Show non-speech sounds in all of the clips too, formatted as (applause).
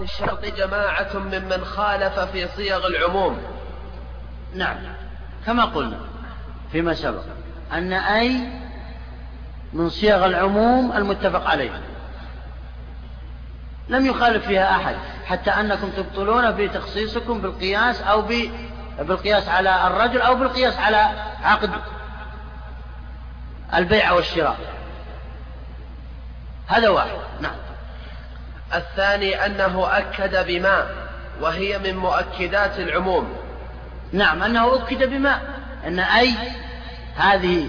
الشرط جماعة ممن خالف في صيغ العموم. نعم. كما قلنا فيما سبق أن أي من صيغ العموم المتفق عليه. لم يخالف فيها أحد حتى أنكم تبطلون في تخصيصكم بالقياس أو بالقياس على الرجل أو بالقياس على عقد البيع والشراء. هذا واحد. نعم. الثاني أنه أكد بما وهي من مؤكدات العموم. نعم أنه أكد بما أن أي هذه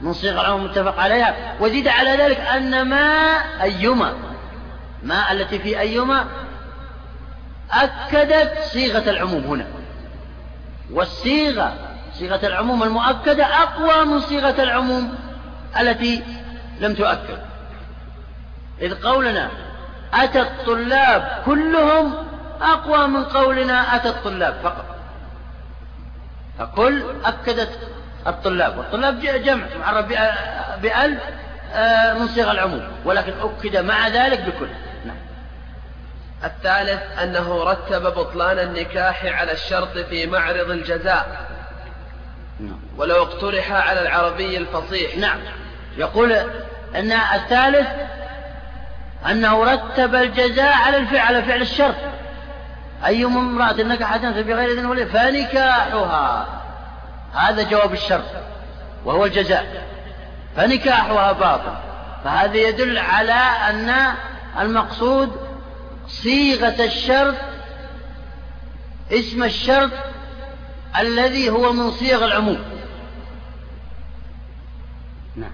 من صيغ العموم المتفق عليها. وزيد على ذلك أن ما أيما ما التي في أيما أكدت صيغة العموم هنا. والصيغة صيغة العموم المؤكدة أقوى من صيغة العموم التي لم تؤكد. إذ قولنا أتى الطلاب كلهم أقوى من قولنا أتى الطلاب فقط. فكل أكدت الطلاب والطلاب جمع معرف بألف آه، من صيغ العموم ولكن أكد مع ذلك بكل. نعم. الثالث أنه رتب بطلان النكاح على الشرط في معرض الجزاء. نعم. ولو اقترح على العربي الفصيح. نعم. يقول أن الثالث أنه رتب الجزاء على الفعل على فعل الشرط. أي امرأة نكحت بغير إذن ولي فنكاحها. هذا جواب الشرط وهو الجزاء. فنكاحها باطل. فهذا يدل على أن المقصود صيغة الشرط اسم الشرط الذي هو من صيغ العموم. نعم.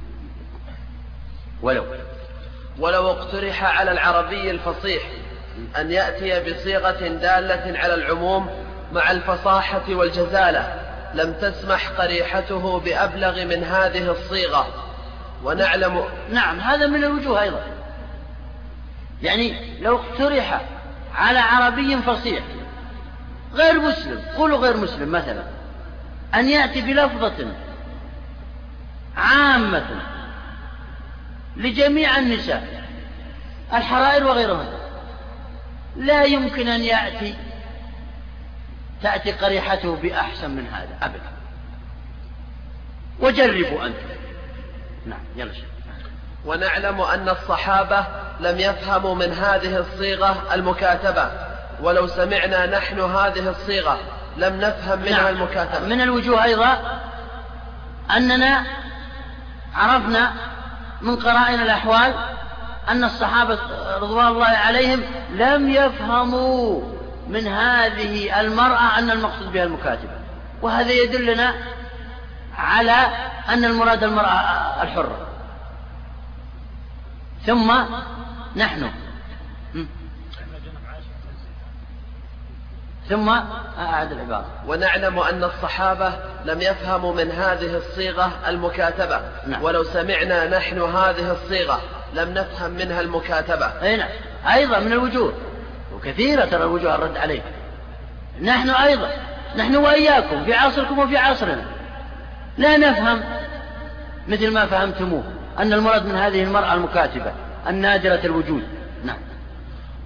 ولو. ولو اقترح على العربي الفصيح أن يأتي بصيغة دالة على العموم مع الفصاحة والجزالة لم تسمح قريحته بأبلغ من هذه الصيغة. ونعلم نعم هذا من الوجوه أيضا. يعني لو اقترح على عربي فصيح غير مسلم قولوا غير مسلم مثلا أن يأتي بلفظة عامة لجميع النساء الحرائر وغيرهن لا يمكن أن يأتي تأتي قريحته بأحسن من هذا أبدا. وجربوا أنتم. نعم يلا شيخ. ونعلم أن الصحابة لم يفهموا من هذه الصيغة المكاتبة. ولو سمعنا نحن هذه الصيغة لم نفهم منها نعم. المكاتبة. من الوجوه أيضا أننا عرفنا من قرائن الأحوال أن الصحابة رضوان الله عليهم لم يفهموا من هذه المرأة أن المقصود بها المكاتبة وهذا يدلنا على أن المراد المرأة الحرة. ثم نحن ثم أعد العبارة ونعلم أن الصحابة لم يفهموا من هذه الصيغة المكاتبة. نعم. ولو سمعنا نحن هذه الصيغة لم نفهم منها المكاتبة. أي نعم. أيضا من الوجوه. وكثيرة ترى الوجوه الرد عليه نحن أيضا. نحن وإياكم في عصركم وفي عصرنا. لا نفهم مثل ما فهمتموه. أن المراد من هذه المرأة المكاتبة. النادرة الوجود. نعم.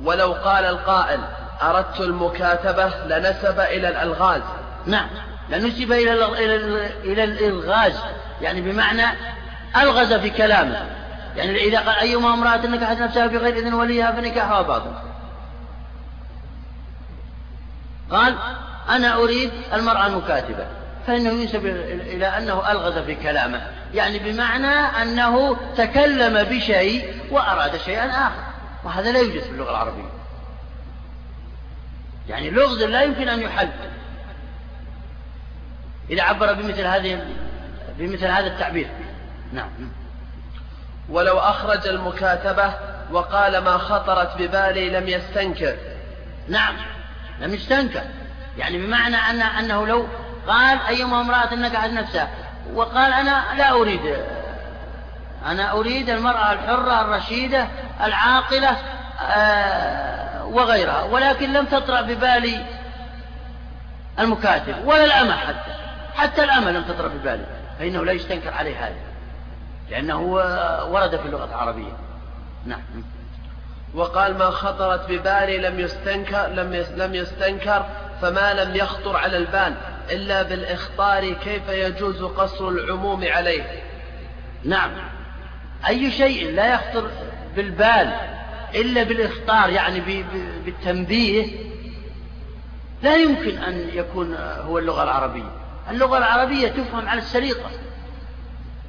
ولو قال القائل أردت المكاتبة لنسب إلى الألغاز. نعم لنسب إلى إلى الإلغاز. يعني بمعنى ألغز في كلامه. يعني إذا قال أيما امرأة نكحت نفسها بغير إذن وليها فنكاحها باطل. قال أنا أريد المرأة المكاتبة. فإنه ينسب إلى أنه ألغز في كلامه. يعني بمعنى أنه تكلم بشيء وأراد شيئا آخر. وهذا لا يوجد في اللغة العربية. يعني لغز لا يمكن أن يحل. إذا عبر بمثل هذه بمثل هذا التعبير. نعم. ولو أخرج المكاتبة وقال ما خطرت ببالي لم يستنكر. نعم. لم يستنكر. يعني بمعنى أن أنه لو قال أيما امرأة نكحت نفسها وقال أنا لا أريد. أنا أريد المرأة الحرة الرشيدة العاقلة آه، وغيرها ولكن لم تطرأ ببالي المكاتب ولا الأمة حتى حتى الأمة لم تطرأ ببالي فإنه لا يستنكر عليه هذا لأنه ورد في اللغة العربية. نعم. وقال ما خطرت ببالي لم يستنكر لم لم يستنكر فما لم يخطر على البال إلا بالإخطار كيف يجوز قصر العموم عليه. نعم. أي شيء لا يخطر بالبال إلا بالإخطار يعني بالتنبيه لا يمكن أن يكون هو اللغة العربية. اللغة العربية تفهم على السليقة.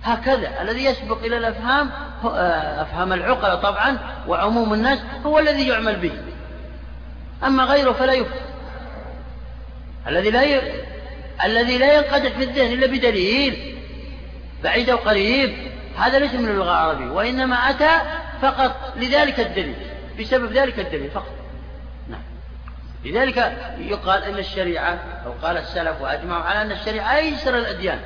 هكذا الذي يسبق إلى الأفهام آه، أفهام العقل طبعا وعموم الناس هو الذي يعمل به. أما غيره فلا يفهم. الذي لا ي... الذي لا ينقدح في الذهن إلا بدليل بعيد أو قريب هذا ليس من اللغة العربية وإنما أتى فقط لذلك الدليل بسبب ذلك الدليل فقط. نعم. لذلك يقال أن الشريعة أو قال السلف وأجمعوا على أن الشريعة أيسر الأديان.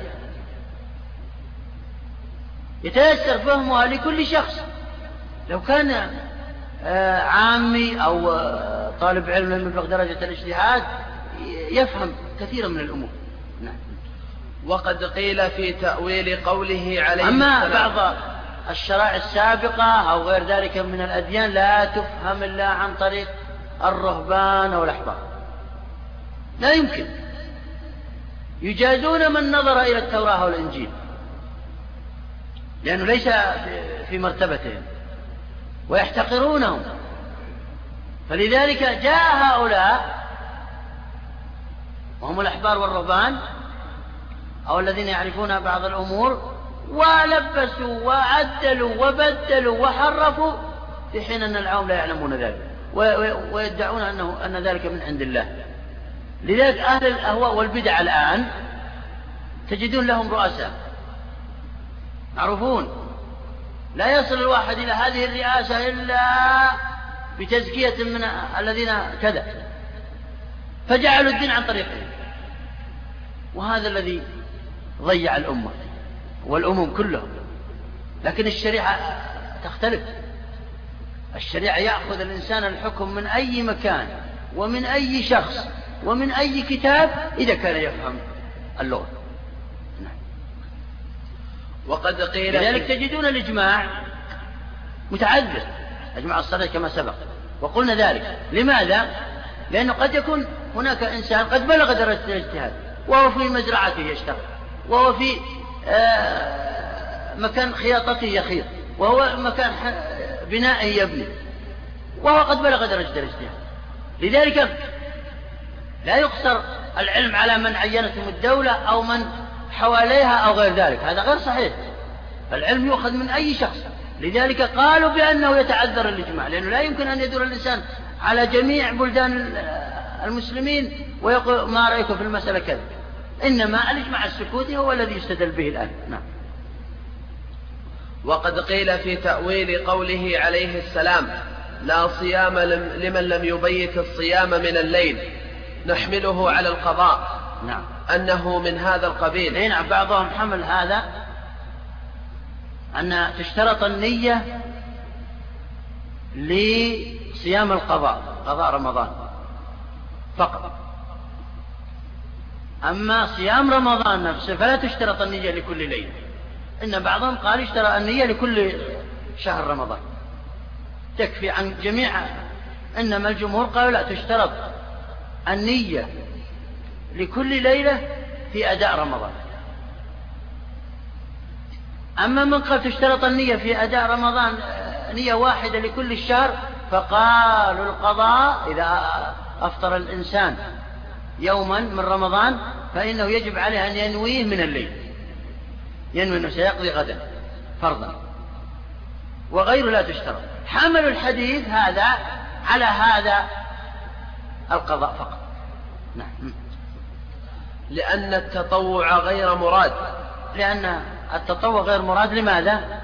يتيسر فهمها لكل شخص. لو كان آه، عامي أو آه، طالب علم لم يبلغ درجة الاجتهاد يفهم كثيرا من الأمور. نعم. وقد قيل في تأويل قوله عليه أما بعض الشرائع السابقة أو غير ذلك من الأديان لا تفهم إلا عن طريق الرهبان أو الأحبار. لا يمكن. يجازون من نظر إلى التوراة والإنجيل. لأنه ليس في مرتبتهم. ويحتقرونهم. فلذلك جاء هؤلاء وهم الأحبار والرهبان أو الذين يعرفون بعض الأمور ولبسوا وعدلوا وبدلوا وحرفوا في حين أن العوام لا يعلمون ذلك ويدعون أنه أن ذلك من عند الله. لذلك أهل الأهواء والبدع الآن تجدون لهم رؤساء. معروفون. لا يصل الواحد إلى هذه الرئاسة إلا بتزكية من الذين كذا. فجعلوا الدين عن طريقهم. وهذا الذي ضيع الأمة. والأمم كلهم. لكن الشريعة تختلف. الشريعة يأخذ الإنسان الحكم من أي مكان ومن أي شخص ومن أي كتاب إذا كان يفهم اللغة. نعم. وقد قيل لذلك تجدون الإجماع متعذر أجمع الصلاة كما سبق. وقلنا ذلك. لماذا؟ لأنه قد يكون هناك إنسان قد بلغ درجة الاجتهاد وهو في مزرعته يشتغل وهو في مكان خياطته يخيط وهو مكان بنائه يبني وهو قد بلغ درجة الاجتهاد. لذلك لا يقصر العلم على من عينتهم الدولة أو من حواليها أو غير ذلك هذا غير صحيح. العلم يؤخذ من أي شخص. لذلك قالوا بأنه يتعذر الإجماع لأنه لا يمكن أن يدور الإنسان على جميع بلدان المسلمين ويقول ما رأيكم في المسألة كذا. إنما الإجماع السكوتي هو الذي يستدل به الآن نعم. وقد قيل في تأويل قوله عليه السلام لا صيام لمن لم يبيت الصيام من الليل. نحمله على القضاء. نعم. أنه من هذا القبيل. أي نعم بعضهم حمل هذا أن تشترط النية لصيام القضاء قضاء رمضان فقط. أما صيام رمضان نفسه فلا تشترط النية لكل ليلة. إن بعضهم قال اشترى النية لكل شهر رمضان. تكفي عن جميع إنما الجمهور قالوا لا تشترط النية لكل ليلة في أداء رمضان. أما من قال تشترط النية في أداء رمضان نية واحدة لكل الشهر فقالوا القضاء إذا أفطر الإنسان. يوما من رمضان فإنه يجب عليه أن ينويه من الليل. ينوي أنه سيقضي غدا فرضا. وغيره لا تشترط. حملوا الحديث هذا على هذا القضاء فقط. نعم. لأن التطوع غير مراد. لأن التطوع غير مراد لماذا؟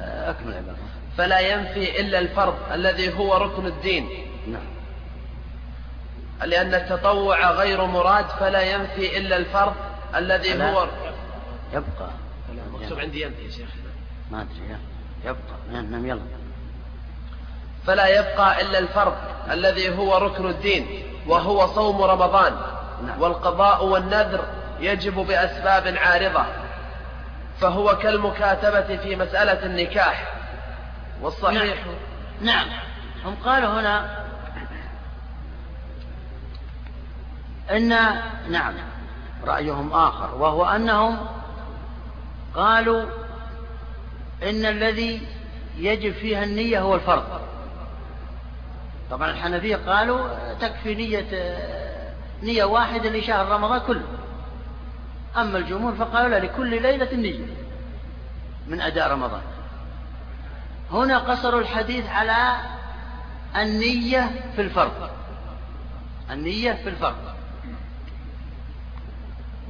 أكمل عبارة فلا ينفي إلا الفرض الذي هو ركن الدين. نعم. لأن التطوع غير مراد فلا ينفي إلا الفرض الذي هو يبقى. مكتوب عندي ينفي يا شيخ. ما أدري يبقى. نعم يلا فلا يبقى إلا الفرض الذي هو ركن الدين وهو صوم رمضان. نعم. والقضاء والنذر يجب بأسباب عارضة. فهو كالمكاتبة في مسألة النكاح. والصحيح نعم. نعم. هم قالوا هنا إن نعم رأيهم آخر وهو أنهم قالوا إن الذي يجب فيها النية هو الفرض. طبعا الحنفية قالوا تكفي نية نية واحدة لشهر رمضان كله. أما الجمهور فقالوا لا لكل ليلة نية من أداء رمضان. هنا قصروا الحديث على النية في الفرض. النية في الفرض.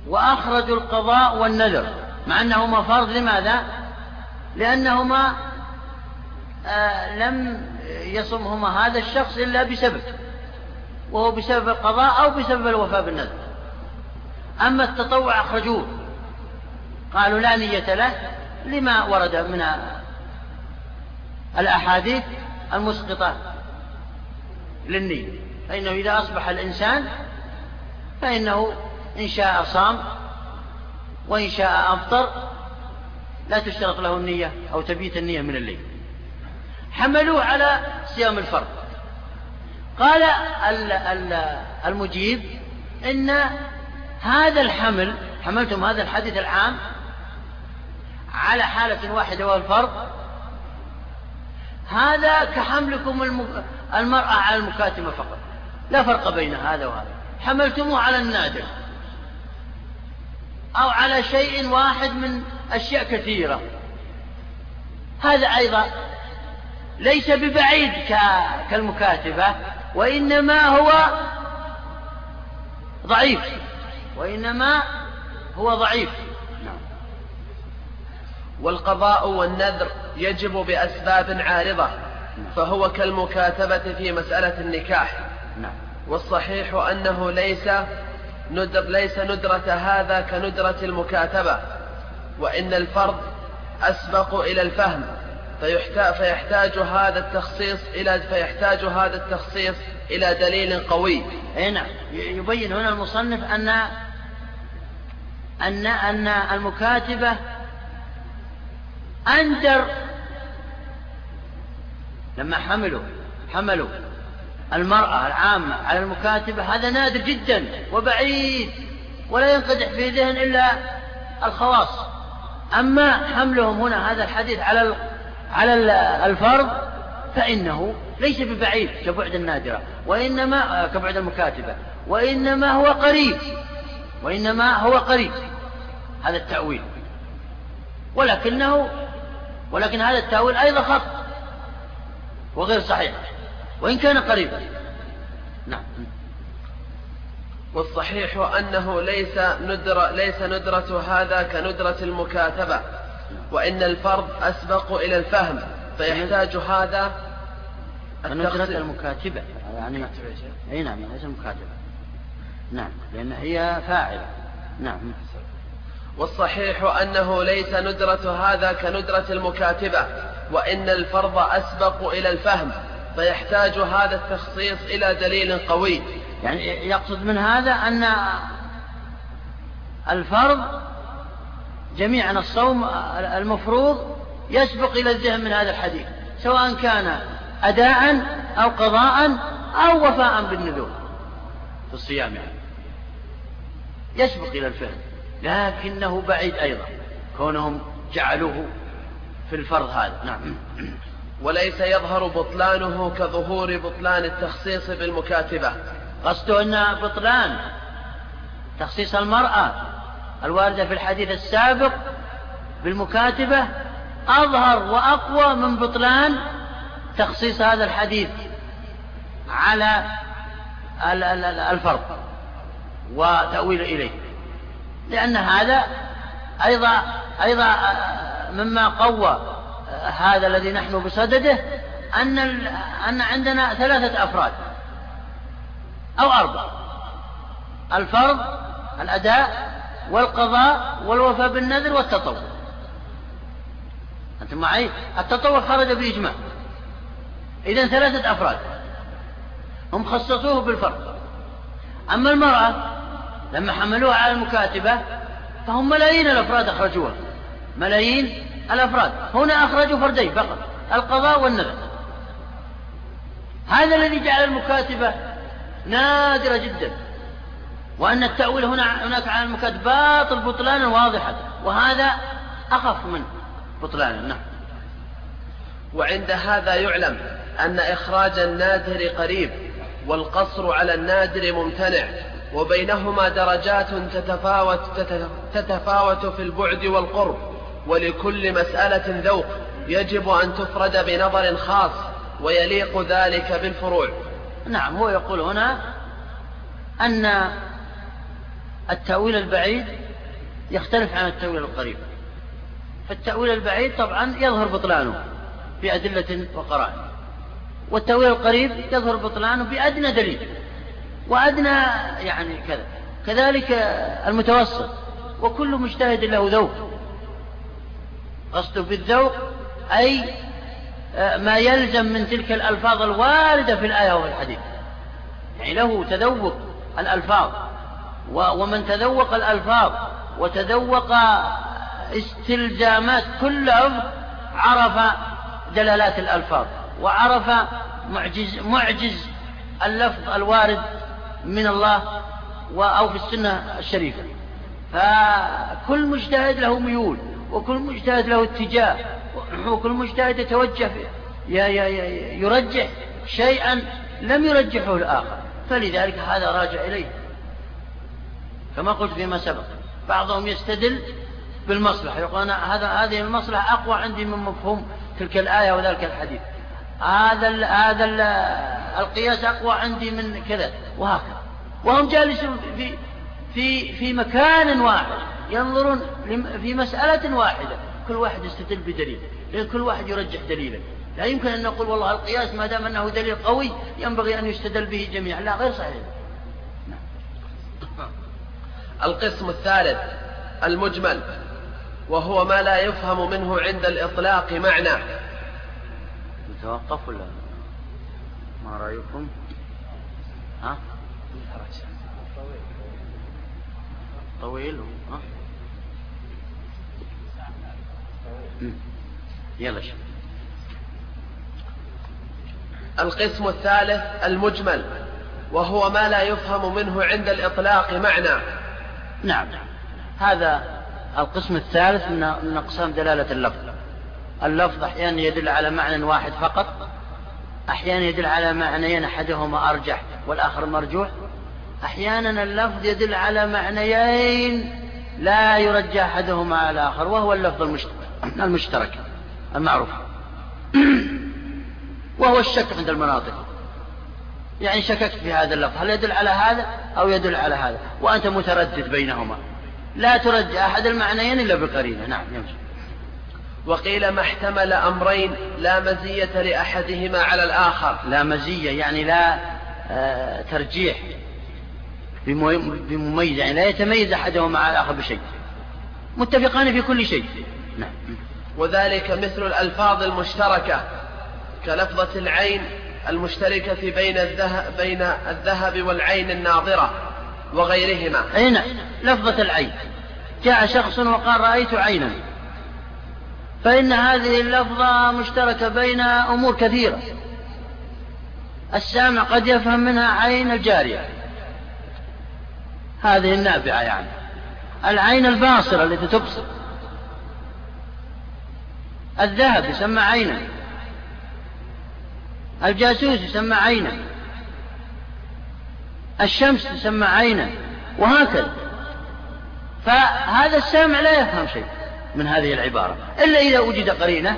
وأخرجوا القضاء والنذر. مع أنهما فرض لماذا؟ لأنهما آه لم يصمهما هذا الشخص إلا بسبب وهو بسبب القضاء أو بسبب الوفاء بالنذر. أما التطوع أخرجوه. قالوا لا نية له لما ورد من الأحاديث المسقطة للنية. فإنه إذا أصبح الإنسان فإنه إن شاء صام وإن شاء أفطر لا تشترط له النية أو تبيت النية من الليل. حملوه على صيام الفرض. قال المجيب إن هذا الحمل حملتم هذا الحديث العام على حالة واحدة وهو الفرض. هذا كحملكم المرأة على المكاتمة فقط. لا فرق بين هذا وهذا. حملتموه على النادر. أو على شيء واحد من أشياء كثيرة. هذا أيضا ليس ببعيد كالمكاتبة وإنما هو ضعيف. وإنما هو ضعيف. نعم. والقضاء والنذر يجب بأسباب عارضة فهو كالمكاتبة في مسألة النكاح. نعم. والصحيح أنه ليس ندر ليس ندرة هذا كندرة المكاتبة وإن الفرض أسبق إلى الفهم فيحتاج, فيحتاج هذا التخصيص إلى فيحتاج هذا التخصيص إلى دليل قوي. أي نعم يبين هنا المصنف أن أن أن المكاتبة أندر لما حملوا حملوا المرأة العامة على المكاتبة هذا نادر جدا وبعيد ولا ينقدح في ذهن إلا الخواص. أما حملهم هنا هذا الحديث على على الفرض فإنه ليس ببعيد كبعد النادرة وإنما كبعد المكاتبة وإنما هو قريب وإنما هو قريب هذا التأويل. ولكنه ولكن هذا التأويل أيضا خط وغير صحيح. وإن كان قريبا نعم. والصحيح أنه ليس ندرة, ليس ندرة هذا كندرة المكاتبة وإن الفرض أسبق إلى الفهم فيحتاج هذا ندرة المكاتبة. يعني أي نعم ليس المكاتبة. نعم. لأن هي فاعلة. نعم. والصحيح أنه ليس ندرة هذا كندرة المكاتبة وإن الفرض أسبق إلى الفهم فيحتاج هذا التخصيص إلى دليل قوي. يعني يقصد من هذا أن الفرض جميعا الصوم المفروض يسبق إلى الذهن من هذا الحديث سواء كان أداء أو قضاء أو وفاء بالنذور. في الصيام يعني. يسبق إلى الفهم لكنه بعيد أيضا كونهم جعلوه في الفرض هذا. نعم. وليس يظهر بطلانه كظهور بطلان التخصيص بالمكاتبة. قصده أن بطلان تخصيص المرأة الواردة في الحديث السابق بالمكاتبة أظهر وأقوى من بطلان تخصيص هذا الحديث على الفرض وتأويل إليه. لأن هذا أيضا أيضا مما قوى هذا الذي نحن بصدده أن أن عندنا ثلاثة أفراد أو أربعة الفرض الأداء والقضاء والوفاء بالنذر والتطوع. أنتم معي؟ التطوع خرج بإجماع. إذا ثلاثة أفراد. هم خصصوه بالفرض. أما المرأة لما حملوها على المكاتبة فهم ملايين الأفراد أخرجوها. ملايين الأفراد. هنا أخرجوا فردين فقط. القضاء والنذر. هذا الذي جعل المكاتبة نادرة جدا. وأن التأويل هنا هناك على المكاتب باطل بطلانا واضحا وهذا أخف من بطلانا. نعم. وعند هذا يعلم أن إخراج النادر قريب والقصر على النادر ممتنع. وبينهما درجات تتفاوت, تتفاوت في البعد والقرب. ولكل مسألة ذوق يجب أن تفرد بنظر خاص ويليق ذلك بالفروع. نعم هو يقول هنا أن التأويل البعيد يختلف عن التأويل القريب. فالتأويل البعيد طبعا يظهر بطلانه بأدلة وقرائن والتأويل القريب يظهر بطلانه بأدنى دليل وأدنى يعني كذا. كذلك المتوسط وكل مجتهد له ذوق. قصده بالذوق أي آه، ما يلزم من تلك الألفاظ الواردة في الآية وفي الحديث. يعني له تذوق الألفاظ. ومن تذوق الألفاظ وتذوق استلزامات كل لفظ عرف دلالات الألفاظ وعرف معجز, معجز اللفظ الوارد من الله أو في السنة الشريفة. فكل مجتهد له ميول. وكل مجتهد له اتجاه وكل مجتهد يتوجه يرجح شيئا لم يرجحه الآخر. فلذلك هذا راجع إليه. كما قلت فيما سبق بعضهم يستدل بالمصلحة. يقول أنا هذا هذه المصلحة أقوى عندي من مفهوم تلك الآية وذلك الحديث. هذا هذا القياس أقوى عندي من كذا. وهكذا. وهم جالسون في في في مكان واحد. ينظرون في مسألة واحدة كل واحد يستدل بدليل لأن كل واحد يرجح دليلا. لا يمكن أن نقول والله القياس ما دام أنه دليل قوي ينبغي أن يستدل به جميعا. لا غير صحيح. القسم الثالث المجمل وهو ما لا يفهم منه عند الإطلاق معنى. نتوقف ولا؟ ما رأيكم؟ ها؟ طويل. ها؟ يلا شوف القسم الثالث المجمل وهو ما لا يفهم منه عند الإطلاق معنى. نعم. هذا القسم الثالث من أقسام دلالة اللفظ. اللفظ أحيانا يدل على معنى واحد فقط. أحيانا يدل على معنيين أحدهما أرجح والآخر مرجوح. أحيانا اللفظ يدل على معنيين لا يرجى أحدهما على الآخر وهو اللفظ المشترك المعروف. (clears throat) وهو الشك عند المناطق. يعني شككت في هذا اللفظ هل يدل على هذا أو يدل على هذا؟ وأنت متردد بينهما. لا ترجى أحد المعنيين إلا بقرينة. نعم يمشي. وقيل ما احتمل أمرين لا مزية لأحدهما على الآخر. لا مزية يعني لا آه ترجيح. بمميز يعني لا يتميز أحدهما على الآخر بشيء. متفقان في كل شيء. نعم. وذلك مثل الألفاظ المشتركة كلفظة العين المشتركة بين الذهب, بين الذهب والعين الناظرة وغيرهما. أي نعم. لفظة العين. جاء شخص وقال رأيت عينا. فإن هذه اللفظة مشتركة بين أمور كثيرة. السامع قد يفهم منها عين الجارية. هذه النافعة يعني. العين الباصرة التي تبصر. الذهب يسمى عينا. الجاسوس يسمى عينا. الشمس تسمى عينا. وهكذا. فهذا السامع لا يفهم شيء من هذه العبارة. إلا إذا وجد قرينة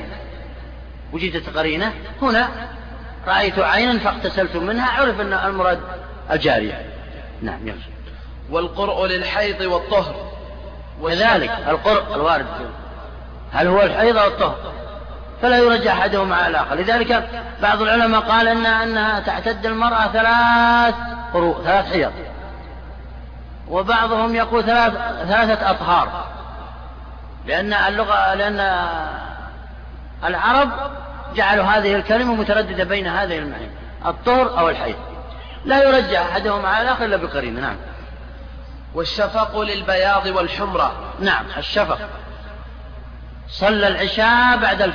وجدت قرينة هنا رأيت عينا فاغتسلت منها عرف أن المراد الجارية. نعم يمشي والقرء للحيض والطهر. وذلك القرء الوارد. هل هو الحيض أو الطهر؟ فلا يرجع أحدهما على الآخر. لذلك بعض العلماء قال أن أنها تعتد المرأة ثلاث قروء ثلاث حيض. وبعضهم يقول ثلاث ثلاثة أطهار. لأن اللغة لأن العرب جعلوا هذه الكلمة مترددة بين هذه المعنى الطهر أو الحيض. لا يرجع أحدهما على الآخر إلا بقرينة نعم. والشفق للبياض والحمرة نعم الشفق. صلى العشاء بعد.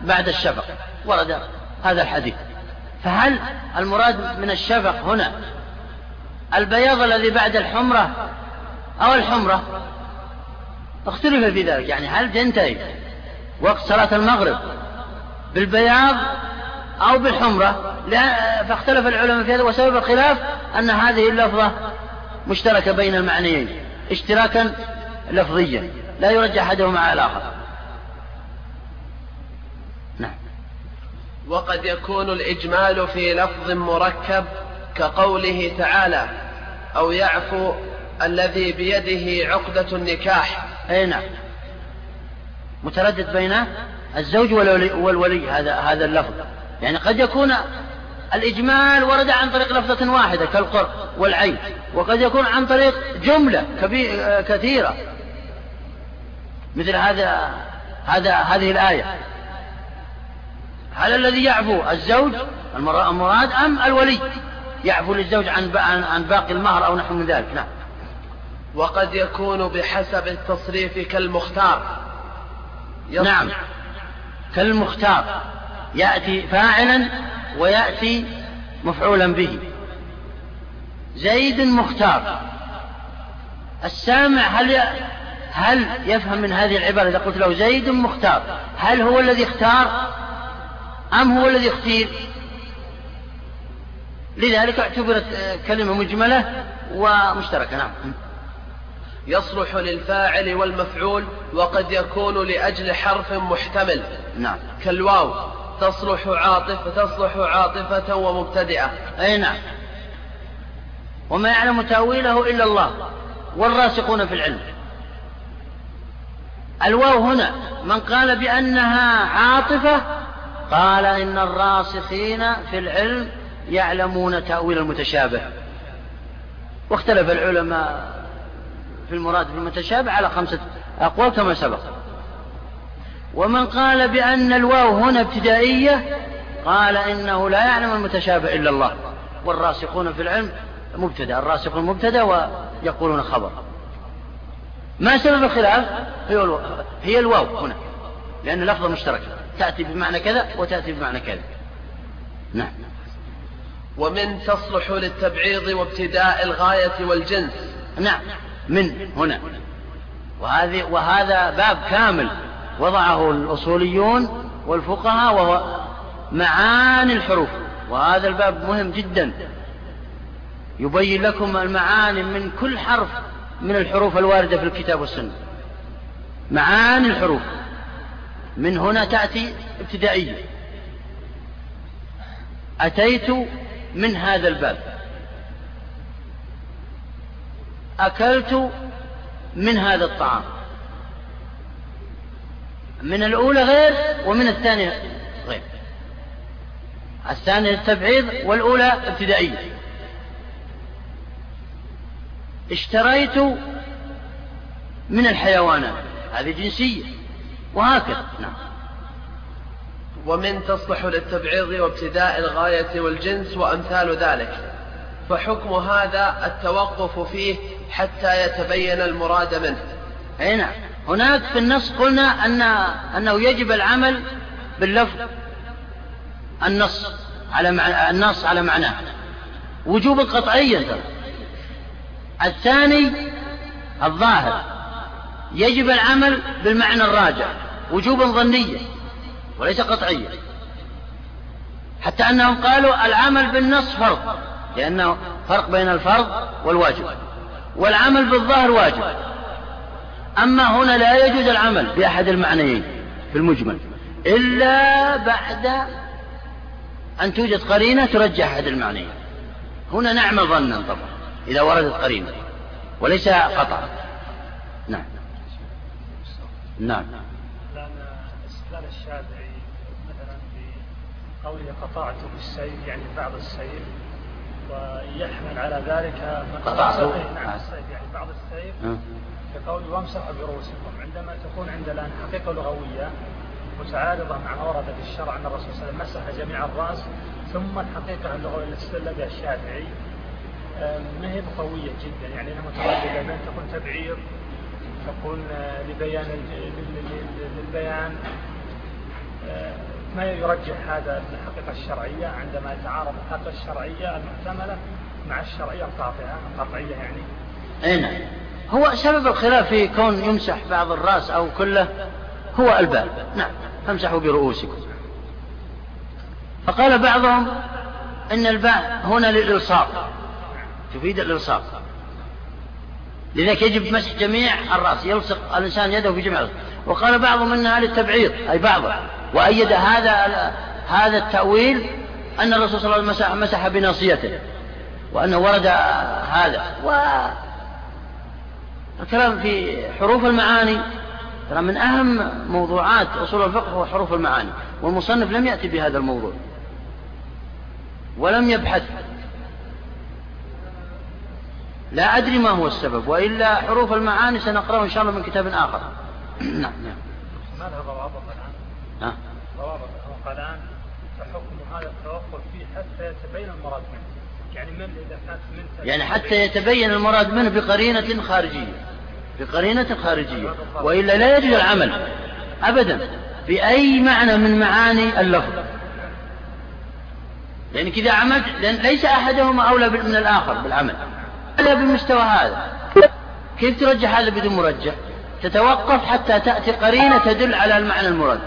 بعد الشفق. ورد هذا الحديث. فهل المراد من الشفق هنا البياض الذي بعد الحمرة أو الحمرة؟ اختلف في ذلك. يعني هل تنتهي وقت صلاة المغرب بالبياض أو بالحمرة؟ فاختلف العلماء في هذا وسبب الخلاف أن هذه اللفظة مشتركة بين المعنيين اشتراكا لفظيا. لا يرجح أحدهما على الآخر نعم وقد يكون الإجمال في لفظ مركب كقوله تعالى أو يعفو الذي بيده عقدة النكاح. أي نعم. متردد بين الزوج والولي, والولي هذا هذا اللفظ. يعني قد يكون الإجمال ورد عن طريق لفظة واحدة كالقرء والعين وقد يكون عن طريق جملة كثيرة. مثل هذا هذا هذه الآية. هل الذي يعفو الزوج المراد أم الولي. يعفو للزوج عن عن باقي المهر أو نحو من ذلك. نعم. وقد يكون بحسب التصريف كالمختار. نعم. كالمختار. يأتي فاعلا ويأتي مفعولا به. زيد مختار. السامع هل هل يفهم من هذه العبارة إذا قلت له زيد مختار؟ هل هو الذي اختار؟ أم هو الذي اختير لذلك اعتبرت كلمة مجملة ومشتركة نعم. يصلح للفاعل والمفعول وقد يكون لأجل حرف محتمل. نعم. كالواو تصلح عاطفة تصلح عاطفة ومبتدئة. أي نعم. وما يعلم تأويله إلا الله والراسخون في العلم. الواو هنا من قال بأنها عاطفة قال إن الراسخين في العلم يعلمون تأويل المتشابه. واختلف العلماء في المراد في المتشابه على خمسة أقوال كما سبق. ومن قال بأن الواو هنا ابتدائية قال إنه لا يعلم المتشابه إلا الله. والراسخون في العلم مبتدأ الراسخون مبتدأ ويقولون خبر. ما سبب الخلاف؟ هي الواو, هنا لأن لفظة مشتركة تأتي بمعنى كذا وتأتي بمعنى كذا. نعم. ومن تصلح للتبعيض وابتداء الغاية والجنس. نعم. من هنا. وهذه وهذا باب كامل وضعه الأصوليون والفقهاء وهو معاني الحروف. وهذا الباب مهم جدا. يبين لكم المعاني من كل حرف من الحروف الواردة في الكتاب والسنة. معاني الحروف. من هنا تأتي ابتدائية. أتيت من هذا الباب. أكلت من هذا الطعام. من الأولى غير ومن الثانية غير. الثانية التبعيض والأولى ابتدائية. اشتريت من الحيوانات. هذه جنسية. وهكذا نعم. ومن تصلح للتبعيض وابتداء الغاية والجنس وأمثال ذلك. فحكم هذا التوقف فيه حتى يتبين المراد منه. أي نعم. هناك في النص قلنا أن أنه يجب العمل باللفظ النص على معنى النص على معناه. وجوبا قطعيا ترى. الثاني الظاهر. يجب العمل بالمعنى الراجع وجوبا ظنيا وليس قطعيا. حتى أنهم قالوا العمل بالنص فرض لأنه فرق بين الفرض والواجب والعمل بالظاهر واجب. أما هنا لا يجوز العمل بأحد المعنيين في المجمل إلا بعد أن توجد قرينة ترجح أحد المعنيين. هنا نعمل ظنا طبعا إذا وردت قرينة وليس قطعا. نعم. نعم. لأن استدلال الشافعي مثلا بقوله قطعت بالسيف يعني بعض السيف ويحمل على ذلك قطعته. نعم السيف يعني بعض السيف. كقول وامسحوا برؤوسكم. عندما تكون عند الآن حقيقة لغوية متعارضة مع ما ورد في الشرع أن الرسول صلى الله عليه وسلم مسح جميع الرأس ثم الحقيقة اللغوية التي استدل بها الشافعي ما هي قوية جدا؟ يعني أنها مترددة بأن تكون تبعير. تكون لبيان للبيان ما يرجح هذا الحقيقة الشرعية عندما يتعارض الحقيقة الشرعية المحتملة مع الشرعية القاطعة القطعية يعني. أي نعم. هو سبب الخلاف في كون يمسح بعض الرأس أو كله هو البال نعم. فامسحوا برؤوسكم. فقال بعضهم إن الباء هنا للإلصاق. تفيد الإلصاق. لذلك يجب مسح جميع الرأس يلصق الإنسان يده في جميع الرأس. وقال بعضهم أنها للتبعيض أي بعضه وأيد هذا هذا التأويل أن الرسول صلى الله عليه وسلم مسح بناصيته وأنه ورد هذا. والكلام في حروف المعاني ترى من أهم موضوعات أصول الفقه هو حروف المعاني والمصنف لم يأتي بهذا الموضوع ولم يبحث. لا أدري ما هو السبب وإلا حروف المعاني سنقرأه إن شاء الله من كتاب آخر. (clears throat) نعم نعم. ما لها ضوابط الآن؟ ها؟ ضوابط الآن فحكم هذا التوقف فيه حتى يتبين المراد منه. يعني من إذا كانت من يعني حتى يتبين المراد منه بقرينة خارجية. بقرينة خارجية. وإلا لا يجوز العمل. أبدا. بأي معنى من معاني اللفظ؟ لأنك إذا عملت لأن ليس أحدهما أولى من الآخر بالعمل. إلا بمستوى هذا. كيف ترجح هذا بدون مرجح؟ تتوقف حتى تأتي قرينة تدل على المعنى المراد.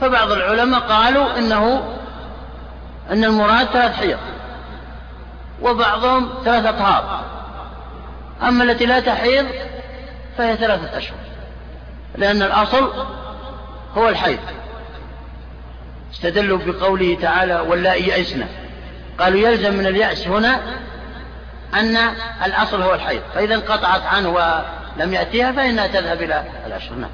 فبعض العلماء قالوا إنه أن المراد ثلاث حيض وبعضهم ثلاثة أطهار. أما التي لا تحيض فهي ثلاثة أشهر لأن الأصل هو الحيض. استدلوا بقوله تعالى واللائي يئسن قالوا يلزم من اليأس هنا أن الأصل هو الحيض. فإذا انقطعت عنه ولم يأتيها فإنها تذهب إلى الأشهر نعم.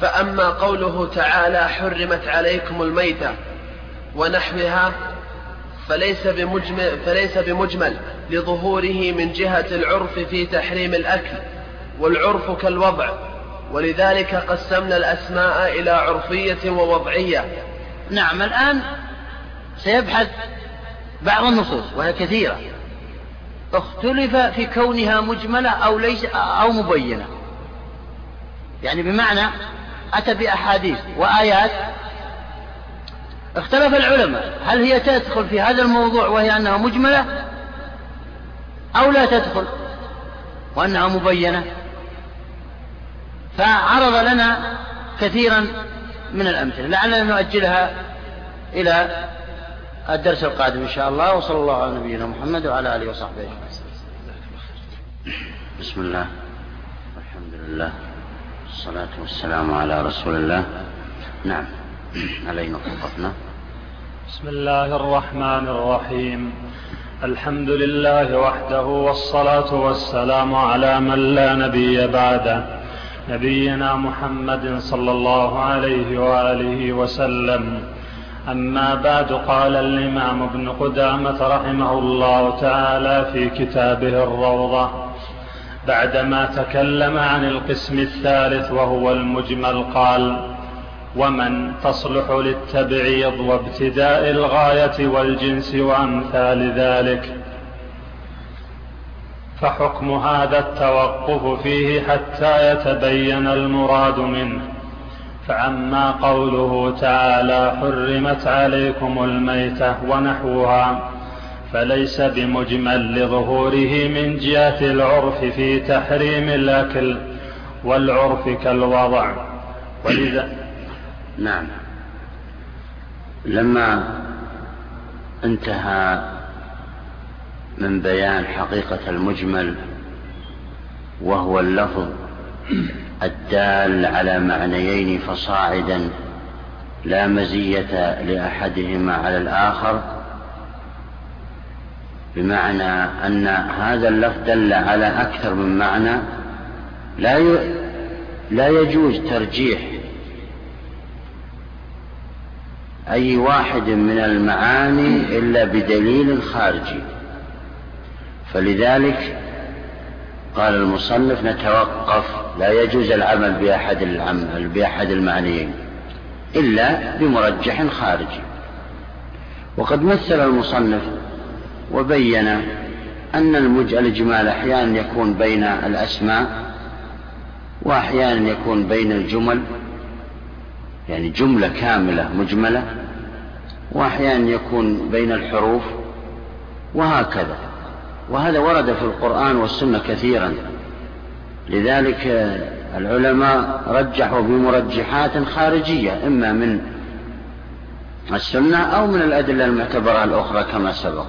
فأما قوله تعالى حرمت عليكم الميتة ونحوها فليس بمجمل, فليس بمجمل لظهوره من جهة العرف في تحريم الأكل والعرف كالوضع. ولذلك قسمنا الأسماء إلى عرفية ووضعية. نعم الآن سيبحث بعض النصوص وهي كثيرة. اختلف في كونها مجملة أو ليس أو مبينة. يعني بمعنى أتى بأحاديث وآيات اختلف العلماء. هل هي تدخل في هذا الموضوع وهي أنها مجملة أو لا تدخل وأنها مبينة؟ فعرض لنا كثيرا من الأمثلة. لعلنا نؤجلها إلى الدرس القادم إن شاء الله وصلى الله على نبينا محمد وعلى آله وصحبه أجمعين. بسم الله والحمد لله والصلاة والسلام على رسول الله. نعم علينا وقفنا. بسم الله الرحمن الرحيم. الحمد لله وحده والصلاة والسلام على من لا نبي بعده. نبينا محمد صلى الله عليه وآله وسلم. أما بعد قال الإمام ابن قدامة رحمه الله تعالى في كتابه الروضة بعدما تكلم عن القسم الثالث وهو المجمل قال ومن تصلح للتبعيض وابتداء الغاية والجنس وأمثال ذلك. فحكم هذا التوقف فيه حتى يتبين المراد منه. فأما قوله تعالى حرمت عليكم الميتة ونحوها فليس بمجمل لظهوره من جهة العرف في تحريم الأكل والعرف كالوضع. ولذا (coughs) نعم. لما انتهى من بيان حقيقة المجمل وهو اللفظ الدال على معنيين فصاعدا لا مزية لأحدهما على الآخر بمعنى أن هذا اللفظ دل على أكثر من معنى لا لا يجوز ترجيح أي واحد من المعاني إلا بدليل خارجي. فلذلك قال المصنف نتوقف لا يجوز العمل بأحد العمل بأحد المعنيين إلا بمرجح خارجي. وقد مثل المصنف وبين أن الإجمال أحيانا يكون بين الأسماء وأحيانا يكون بين الجمل يعني جملة كاملة مجملة وأحيانا يكون بين الحروف وهكذا. وهذا ورد في القرآن والسنة كثيرا. لذلك العلماء رجحوا بمرجحات خارجية إما من السنة أو من الأدلة المعتبرة الأخرى كما سبق.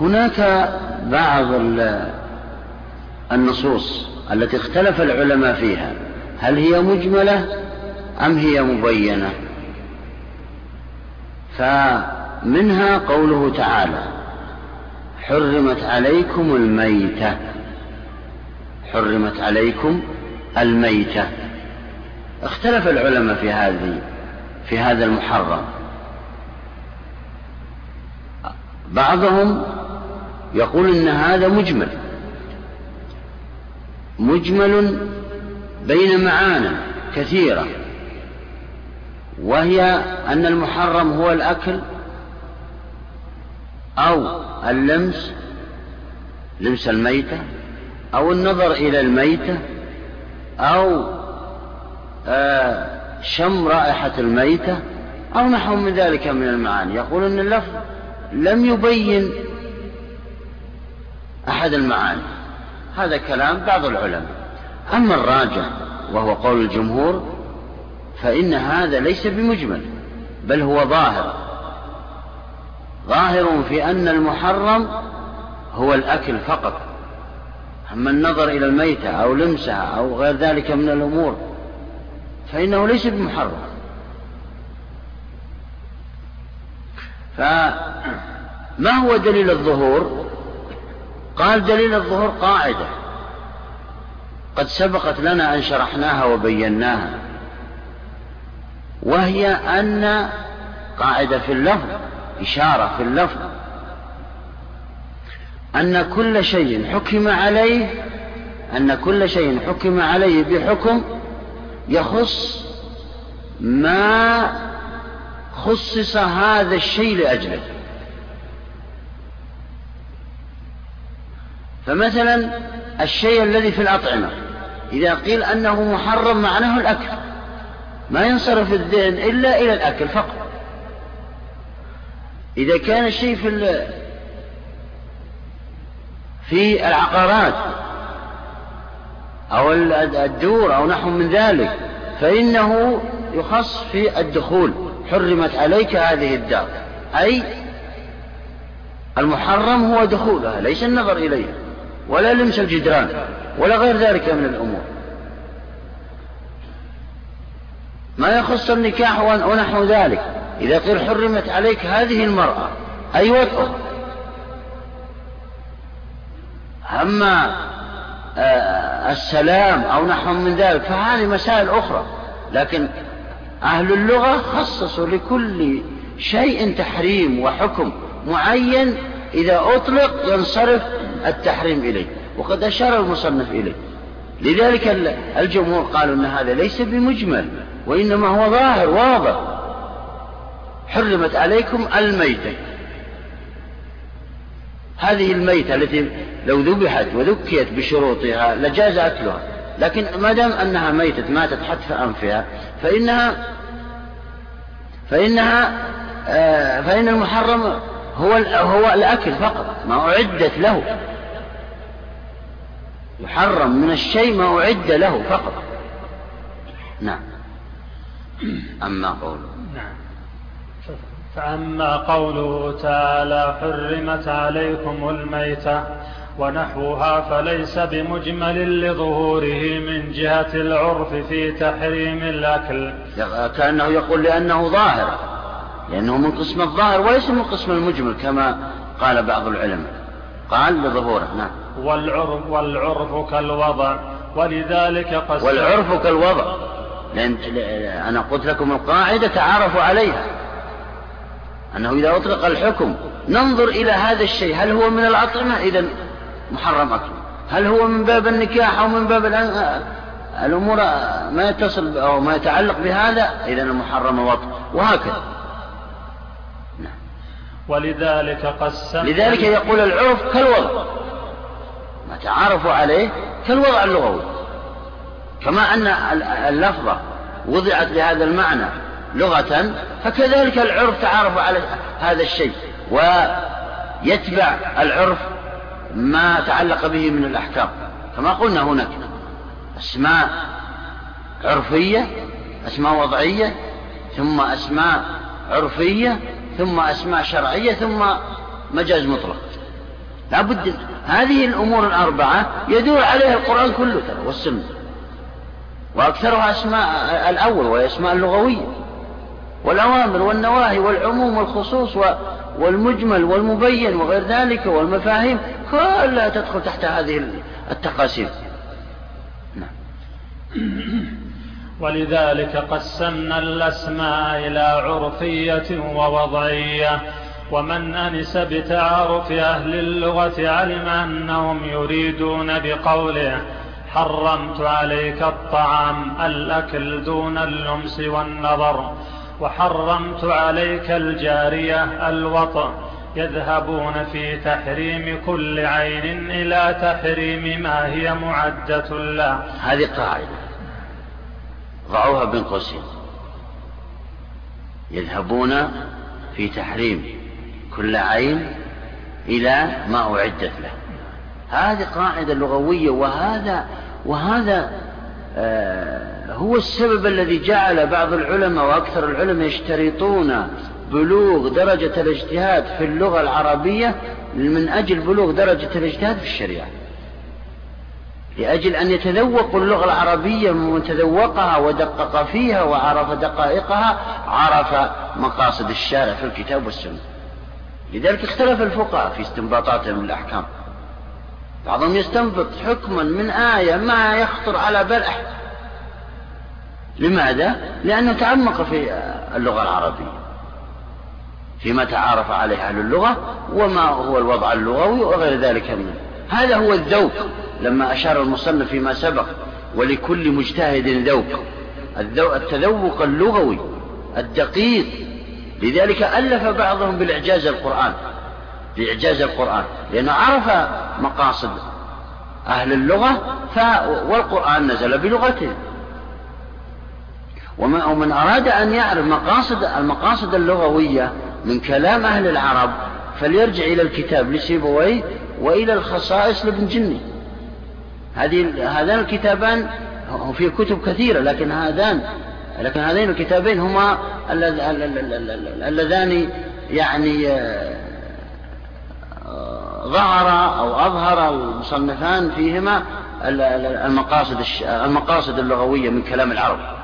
هناك بعض النصوص التي اختلف العلماء فيها. هل هي مجملة أم هي مبينة؟ فمنها قوله تعالى حرمت عليكم الميتة. حرمت عليكم الميتة. اختلف العلماء في هذه في هذا المحرم. بعضهم يقول إن هذا مجمل. مجمل بين معاني كثيرة. وهي أن المحرم هو الأكل أو اللمس لمس الميتة أو النظر إلى الميتة أو آه شم رائحة الميتة أو نحو من ذلك من المعاني. يقول أن اللفظ لم يبين أحد المعاني. هذا كلام بعض العلماء. أما الراجع وهو قول الجمهور فإن هذا ليس بمجمل بل هو ظاهر. ظاهر في أن المحرم هو الأكل فقط. أما النظر إلى الميتة أو لمسها أو غير ذلك من الأمور فإنه ليس بمحرم. فما هو دليل الظهور؟ قال دليل الظهور قاعدة. قد سبقت لنا أن شرحناها وبيناها وهي أن قاعدة في اللفظ إشارة في اللفظ أن كل شيء حكم عليه أن كل شيء حكم عليه بحكم يخص ما خصص هذا الشيء لأجله. فمثلا الشيء الذي في الأطعمة إذا قيل أنه محرم معناه الأكل ما ينصرف الذهن إلا إلى الأكل فقط. إذا كان الشيء في في العقارات أو الدور أو نحو من ذلك فإنه يخص في الدخول حرمت عليك هذه الدار. أي المحرم هو دخولها ليس النظر إليها ولا لمس الجدران ولا غير ذلك من الأمور. ما يخص النكاح ونحو ذلك. إذا قيل حرمت عليك هذه المرأة أي وطأ أما آه، السلام أو نحو من ذلك فهذه مسائل أخرى. لكن أهل اللغة خصصوا لكل شيء تحريم وحكم معين إذا أطلق ينصرف التحريم إليه وقد أشار المصنف إليه. لذلك الجمهور قالوا أن هذا ليس بمجمل وإنما هو ظاهر واضح. حرمت عليكم الميتة. هذه الميتة التي لو ذبحت وذكيت بشروطها لجاز أكلها. لكن ما دام أنها ميتة ماتت حتف أنفها فإنها فإنها آه فإن المحرم هو هو الأكل فقط ما أعدت له. يحرم من الشيء ما أعد له فقط. نعم. أما قوله. فأما قوله تعالى حرمت عليكم الميتة ونحوها فليس بمجمل لظهوره من جهة العرف في تحريم الأكل. كأنه يقول لأنه ظاهر لأنه من قسم الظاهر وليس من قسم المجمل كما قال بعض العلماء. قال لظهوره نعم. والعرف, والعرف كالوضع ولذلك قسم والعرف كالوضع. لأن أنا قلت لكم القاعدة تعارفوا عليها. أنه إذا أطلق الحكم ننظر إلى هذا الشيء هل هو من الأطعمة؟ إذا محرم أكله هل هو من باب النكاح أو من باب الأمور ما يتصل أو ما يتعلق بهذا؟ إذا المحرم وطء وهكذا. نعم. ولذلك قسم لذلك يقول العرف كالوضع. ما تعارفوا عليه كالوضع اللغوي. كما أن اللفظة وضعت لهذا المعنى. لغة فكذلك العرف تعارف على هذا الشيء ويتبع العرف ما تعلق به من الأحكام. كما قلنا هناك أسماء عرفية أسماء وضعية ثم أسماء عرفية ثم أسماء شرعية ثم مجاز مطلق. لابد هذه الأمور الأربعة يدور عليها القرآن كله ترى والسنة. وأكثرها أسماء الأول وهي أسماء اللغوية. والأوامر والنواهي والعموم والخصوص والمجمل والمبين وغير ذلك والمفاهيم كلها تدخل تحت هذه التقاسيم. نعم. (coughs) ولذلك قسمنا الأسماء إلى عرفية ووضعية. ومن أنس بتعارف أهل اللغة علم أنهم يريدون بقوله حرمت عليك الطعام الأكل دون اللمس والنظر. وحرمت عليك الجارية الوطأ يذهبون في تحريم كل عين إلى تحريم ما هي معدة له هذه قاعدة. ضعوها بين قوسين يذهبون في تحريم كل عين إلى ما أعدت له. هذه قاعدة لغوية وهذا وهذا آه هو السبب الذي جعل بعض العلماء وأكثر العلماء يشترطون بلوغ درجة الاجتهاد في اللغة العربية من أجل بلوغ درجة الاجتهاد في الشريعة. لأجل أن يتذوقوا اللغة العربية من تذوقها ودقق فيها وعرف دقائقها عرف مقاصد الشارع في الكتاب والسنة. لذلك اختلف الفقهاء في استنباطاتهم للأحكام بعضهم يستنبط حكما من آية ما يخطر على بال أحد لماذا؟ لأنه تعمق في اللغة العربية فيما تعارف عليه أهل اللغة وما هو الوضع اللغوي وغير ذلك منه. هذا هو الذوق لما أشار المصنف فيما سبق ولكل مجتهد ذوق. التذوق اللغوي الدقيق. لذلك ألف بعضهم بالإعجاز القرآن بإعجاز القرآن لأنه عرف مقاصد أهل اللغة ف... والقرآن نزل بلغتهم ومن أراد أن يعرف مقاصد المقاصد اللغوية من كلام أهل العرب فليرجع إلى الكتاب لسيبويه وإلى الخصائص لابن جني. هذه هذان الكتابان في كتب كثيرة لكن هذان لكن هذين الكتابين هما اللذان يعني ظهر أو أظهر المصنفان فيهما المقاصد المقاصد اللغوية من كلام العرب.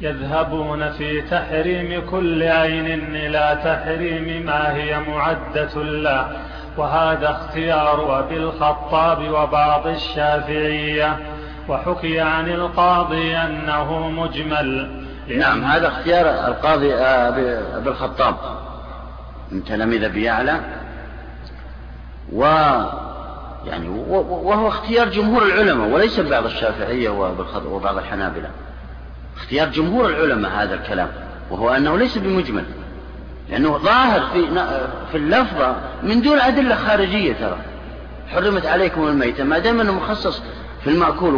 يذهبون في تحريم كل عين إلى تحريم ما هي معدة له وهذا اختيار أبي الخطاب وبعض الشافعية. وحكي عن القاضي أنه مجمل. نعم هذا اختيار القاضي أبي الخطاب. من تلاميذ أبي يعلى و يعني وهو اختيار جمهور العلماء وليس بعض الشافعية وبعض الحنابلة. اختيار جمهور العلماء هذا الكلام وهو أنه ليس بمجمل لأنه ظاهر في في اللفظة من دون أدلة خارجية ترى. حرمت عليكم الميتة ما دام أنه مخصص في المأكول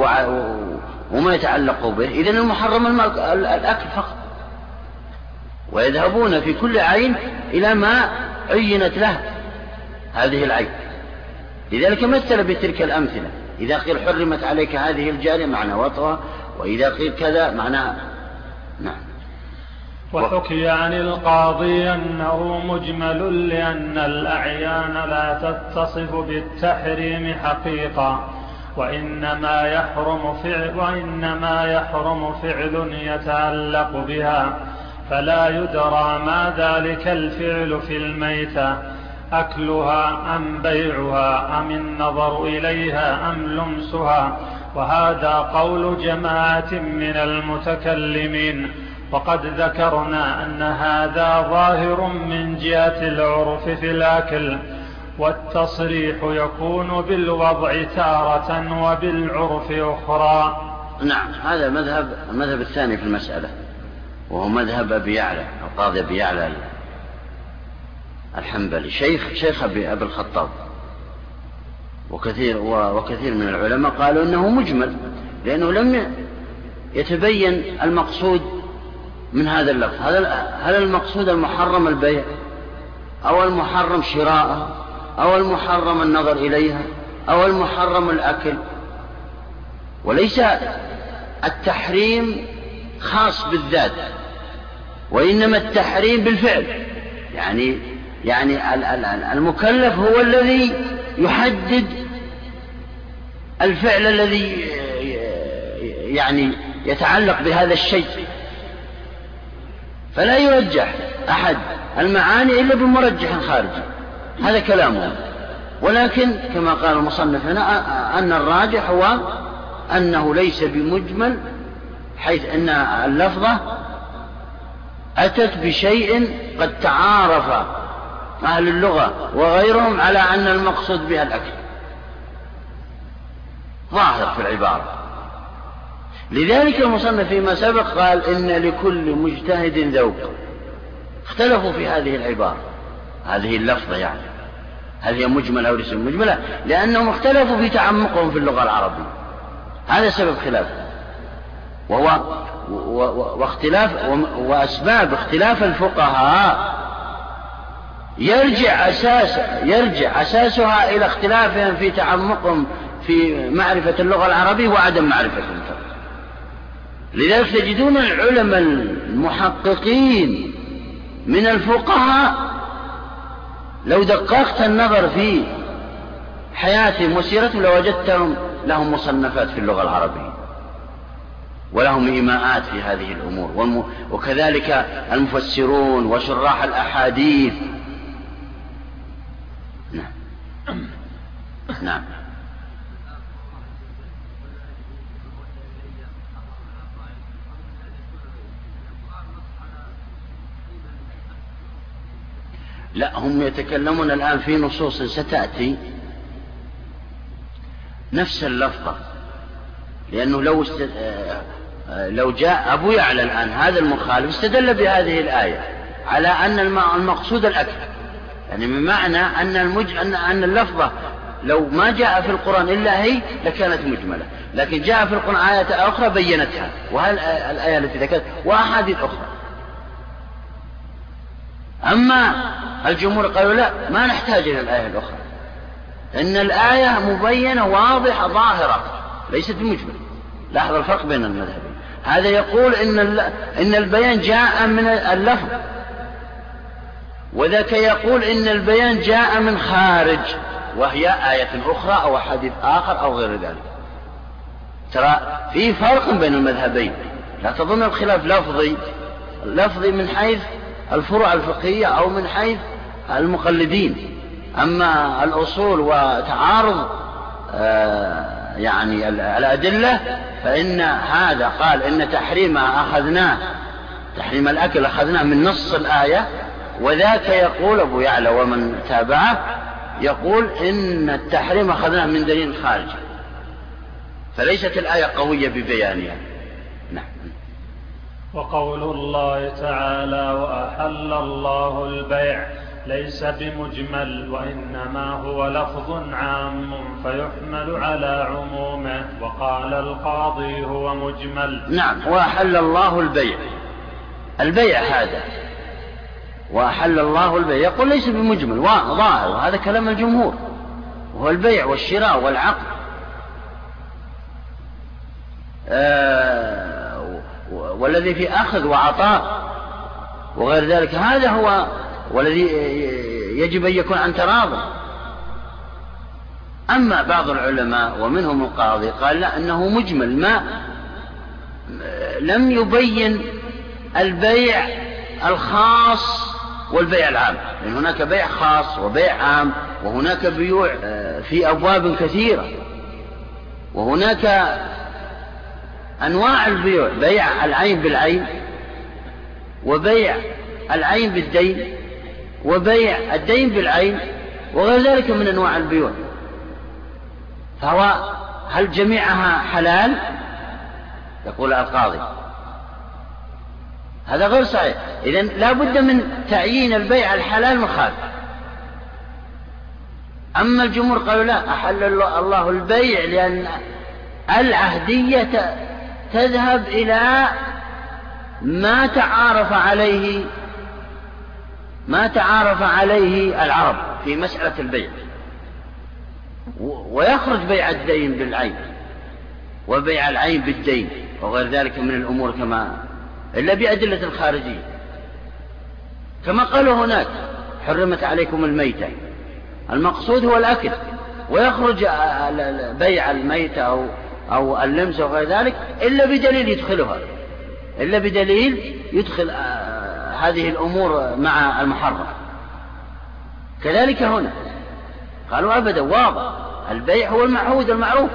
وما يتعلق به إذا المحرم الأكل فقط. ويذهبون في كل عين إلى ما عينت له هذه العين. لذلك مثل بتلك الأمثلة. إذا قيل حرمت عليك هذه الجارية معنى وطئها. وإذا قيل كذا معناه نعم. وحكي عن القاضي أنه مجمل لأن الأعيان لا تتصف بالتحريم حقيقة وإنما يحرم فعل وإنما يحرم فعل يتعلق بها فلا يدرى ما ذلك الفعل في الميتة أكلها أم بيعها أم النظر إليها أم لمسها وهذا قول جماعة من المتكلمين. وقد ذكرنا أن هذا ظاهر من جهة العرف في الأكل والتصريح يكون بالوضع تارة وبالعرف أخرى. نعم هذا مذهب المذهب الثاني في المسألة وهو مذهب أبي يعلى القاضي أبي يعلى الحنبلي شيخ شيخ أبي أبي الخطاب. وكثير وكثير من العلماء قالوا إنه مجمل لأنه لم يتبين المقصود من هذا اللفظ. هل المقصود المحرم البيع أو المحرم شراءها أو المحرم النظر إليها أو المحرم الأكل؟ وليس التحريم خاص بالذات وإنما التحريم بالفعل. يعني يعني المكلف هو الذي يحدد الفعل الذي يعني يتعلق بهذا الشيء. فلا يرجح أحد المعاني إلا بمرجح خارجي. هذا كلامه. ولكن كما قال المصنف هنا أن الراجح هو أنه ليس بمجمل حيث أن اللفظة أتت بشيء قد تعارف أهل اللغة وغيرهم على أن المقصود بها الأكل. ظاهر في العبارة. لذلك المصنف فيما سبق قال إن لكل مجتهد ذوق. اختلفوا في هذه العبارة. هذه اللفظة يعني. هل هي مجملة أو ليست مجملة؟ لأنهم اختلفوا في تعمقهم في اللغة العربية. هذا سبب خلاف. وهو واختلاف وأسباب اختلاف الفقهاء. يرجع أساس يرجع أساسها إلى اختلافهم في تعمقهم في معرفة اللغة العربية وعدم معرفتهم لذلك تجدون العلماء المحققين من الفقهاء لو دققت النظر في حياتهم وسيرتهم لوجدتهم لهم مصنفات في اللغة العربية ولهم إيماءات في هذه الأمور. وكذلك المفسرون وشراح الأحاديث نعم. لا هم يتكلمون الآن في نصوص ستأتي نفس اللفظة لأنه لو است... لو جاء أبو يعلى الآن هذا المخالف استدل بهذه الآية على أن المقصود الأكل يعني بمعنى أن المج... أن أن اللفظة لو ما جاء في القرآن إلا هي لكانت مجملة. لكن جاء في القرآن آية أخرى بينتها. وهل الآية التي ذكرت وأحاديث أخرى. أما الجمهور قالوا لا ما نحتاج إلى الآية الأخرى. إن الآية مبينة واضحة ظاهرة ليست مجملة لاحظ الفرق بين المذهبين. هذا يقول إن إن البيان جاء من اللفظ. وذاك يقول إن البيان جاء من خارج وهي آية أخرى أو حديث آخر أو غير ذلك. ترى في فرق بين المذهبين لا تظن الخلاف لفظي لفظي من حيث الفروع الفقهية أو من حيث المقلدين. أما الأصول وتعارض آه، يعني الأدلة فإن هذا قال إن تحريم أخذناه تحريم الأكل أخذناه من نص الآية وذاك يقول أبو يعلى ومن تابعه يقول إن التحريم أخذناه من دليل خارجي. فليست الآية قوية ببيانها. نعم. وقول الله تعالى وأحل الله البيع ليس بمجمل وإنما هو لفظ عام فيحمل على عمومه وقال القاضي هو مجمل. نعم. وأحل الله البيع. البيع هذا. وأحل الله البيع. يقول ليس بمجمل ظاهر وهذا كلام الجمهور. وهو البيع والشراء والعقد. آه والذي في أخذ وعطاء وغير ذلك هذا هو والذي يجب أن يكون عن تراض أما بعض العلماء ومنهم القاضي قال لا أنه مجمل ما لم يبين البيع الخاص والبيع العام. لأن يعني هناك بيع خاص وبيع عام وهناك بيوع آه، في أبواب كثيرة. وهناك أنواع البيوع بيع العين بالعين وبيع العين بالدين وبيع الدين بالعين وغير ذلك من أنواع البيوع. فهو هل جميعها حلال؟ يقول القاضي. هذا غير صحيح. إذا لا بد من تعيين البيع الحلال مخالف أما الجمهور قالوا لا أحل الله البيع لأن العهدية تذهب إلى ما تعارف عليه ما تعارف عليه العرب في مسألة البيع. ويخرج بيع الدين بالعين وبيع العين بالدين وغير ذلك من الأمور كما إلا بأدلة الخارجية. كما قالوا هناك حرمت عليكم الميتة. المقصود هو الأكل. ويخرج بيع الميتة أو أو اللمس وغير ذلك إلا بدليل يدخلها. إلا بدليل يدخل آه، هذه الأمور مع المحرم. كذلك هنا. قالوا أبدا واضح. البيع هو المعهود المعروف.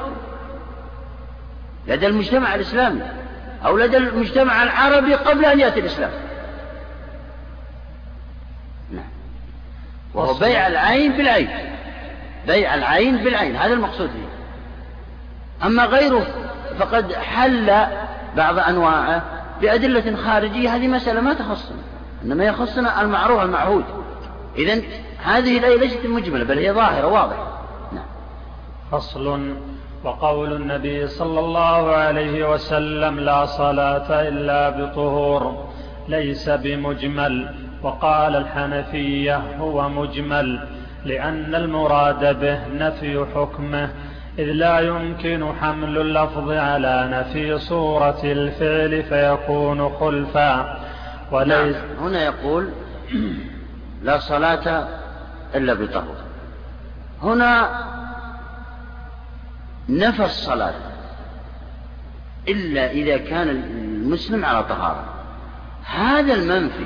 لدى المجتمع الإسلامي. أو لدى المجتمع العربي قبل أن يأتي الإسلام. نعم. وهو بيع العين بالعين. بيع العين بالعين. هذا المقصود فيه. أما غيره فقد حل بعض أنواعه بأدلة خارجية. هذه مسألة ما تخصنا. إنما يخصنا المعروف المعهود إذا هذه الآية ليست مجملة بل هي ظاهرة واضحة. نعم. فصل وقول النبي صلى الله عليه وسلم لا صلاة إلا بطهور ليس بمجمل وقال الحنفية هو مجمل لأن المراد به نفي حكمه إذ لا يمكن حمل اللفظ على نفي صورة الفعل فيكون خلفا وليس نعم. هنا يقول (clears throat) لا صلاة إلا بطهور هنا نفى الصلاة إلا إذا كان المسلم على طهارة. هذا المنفي.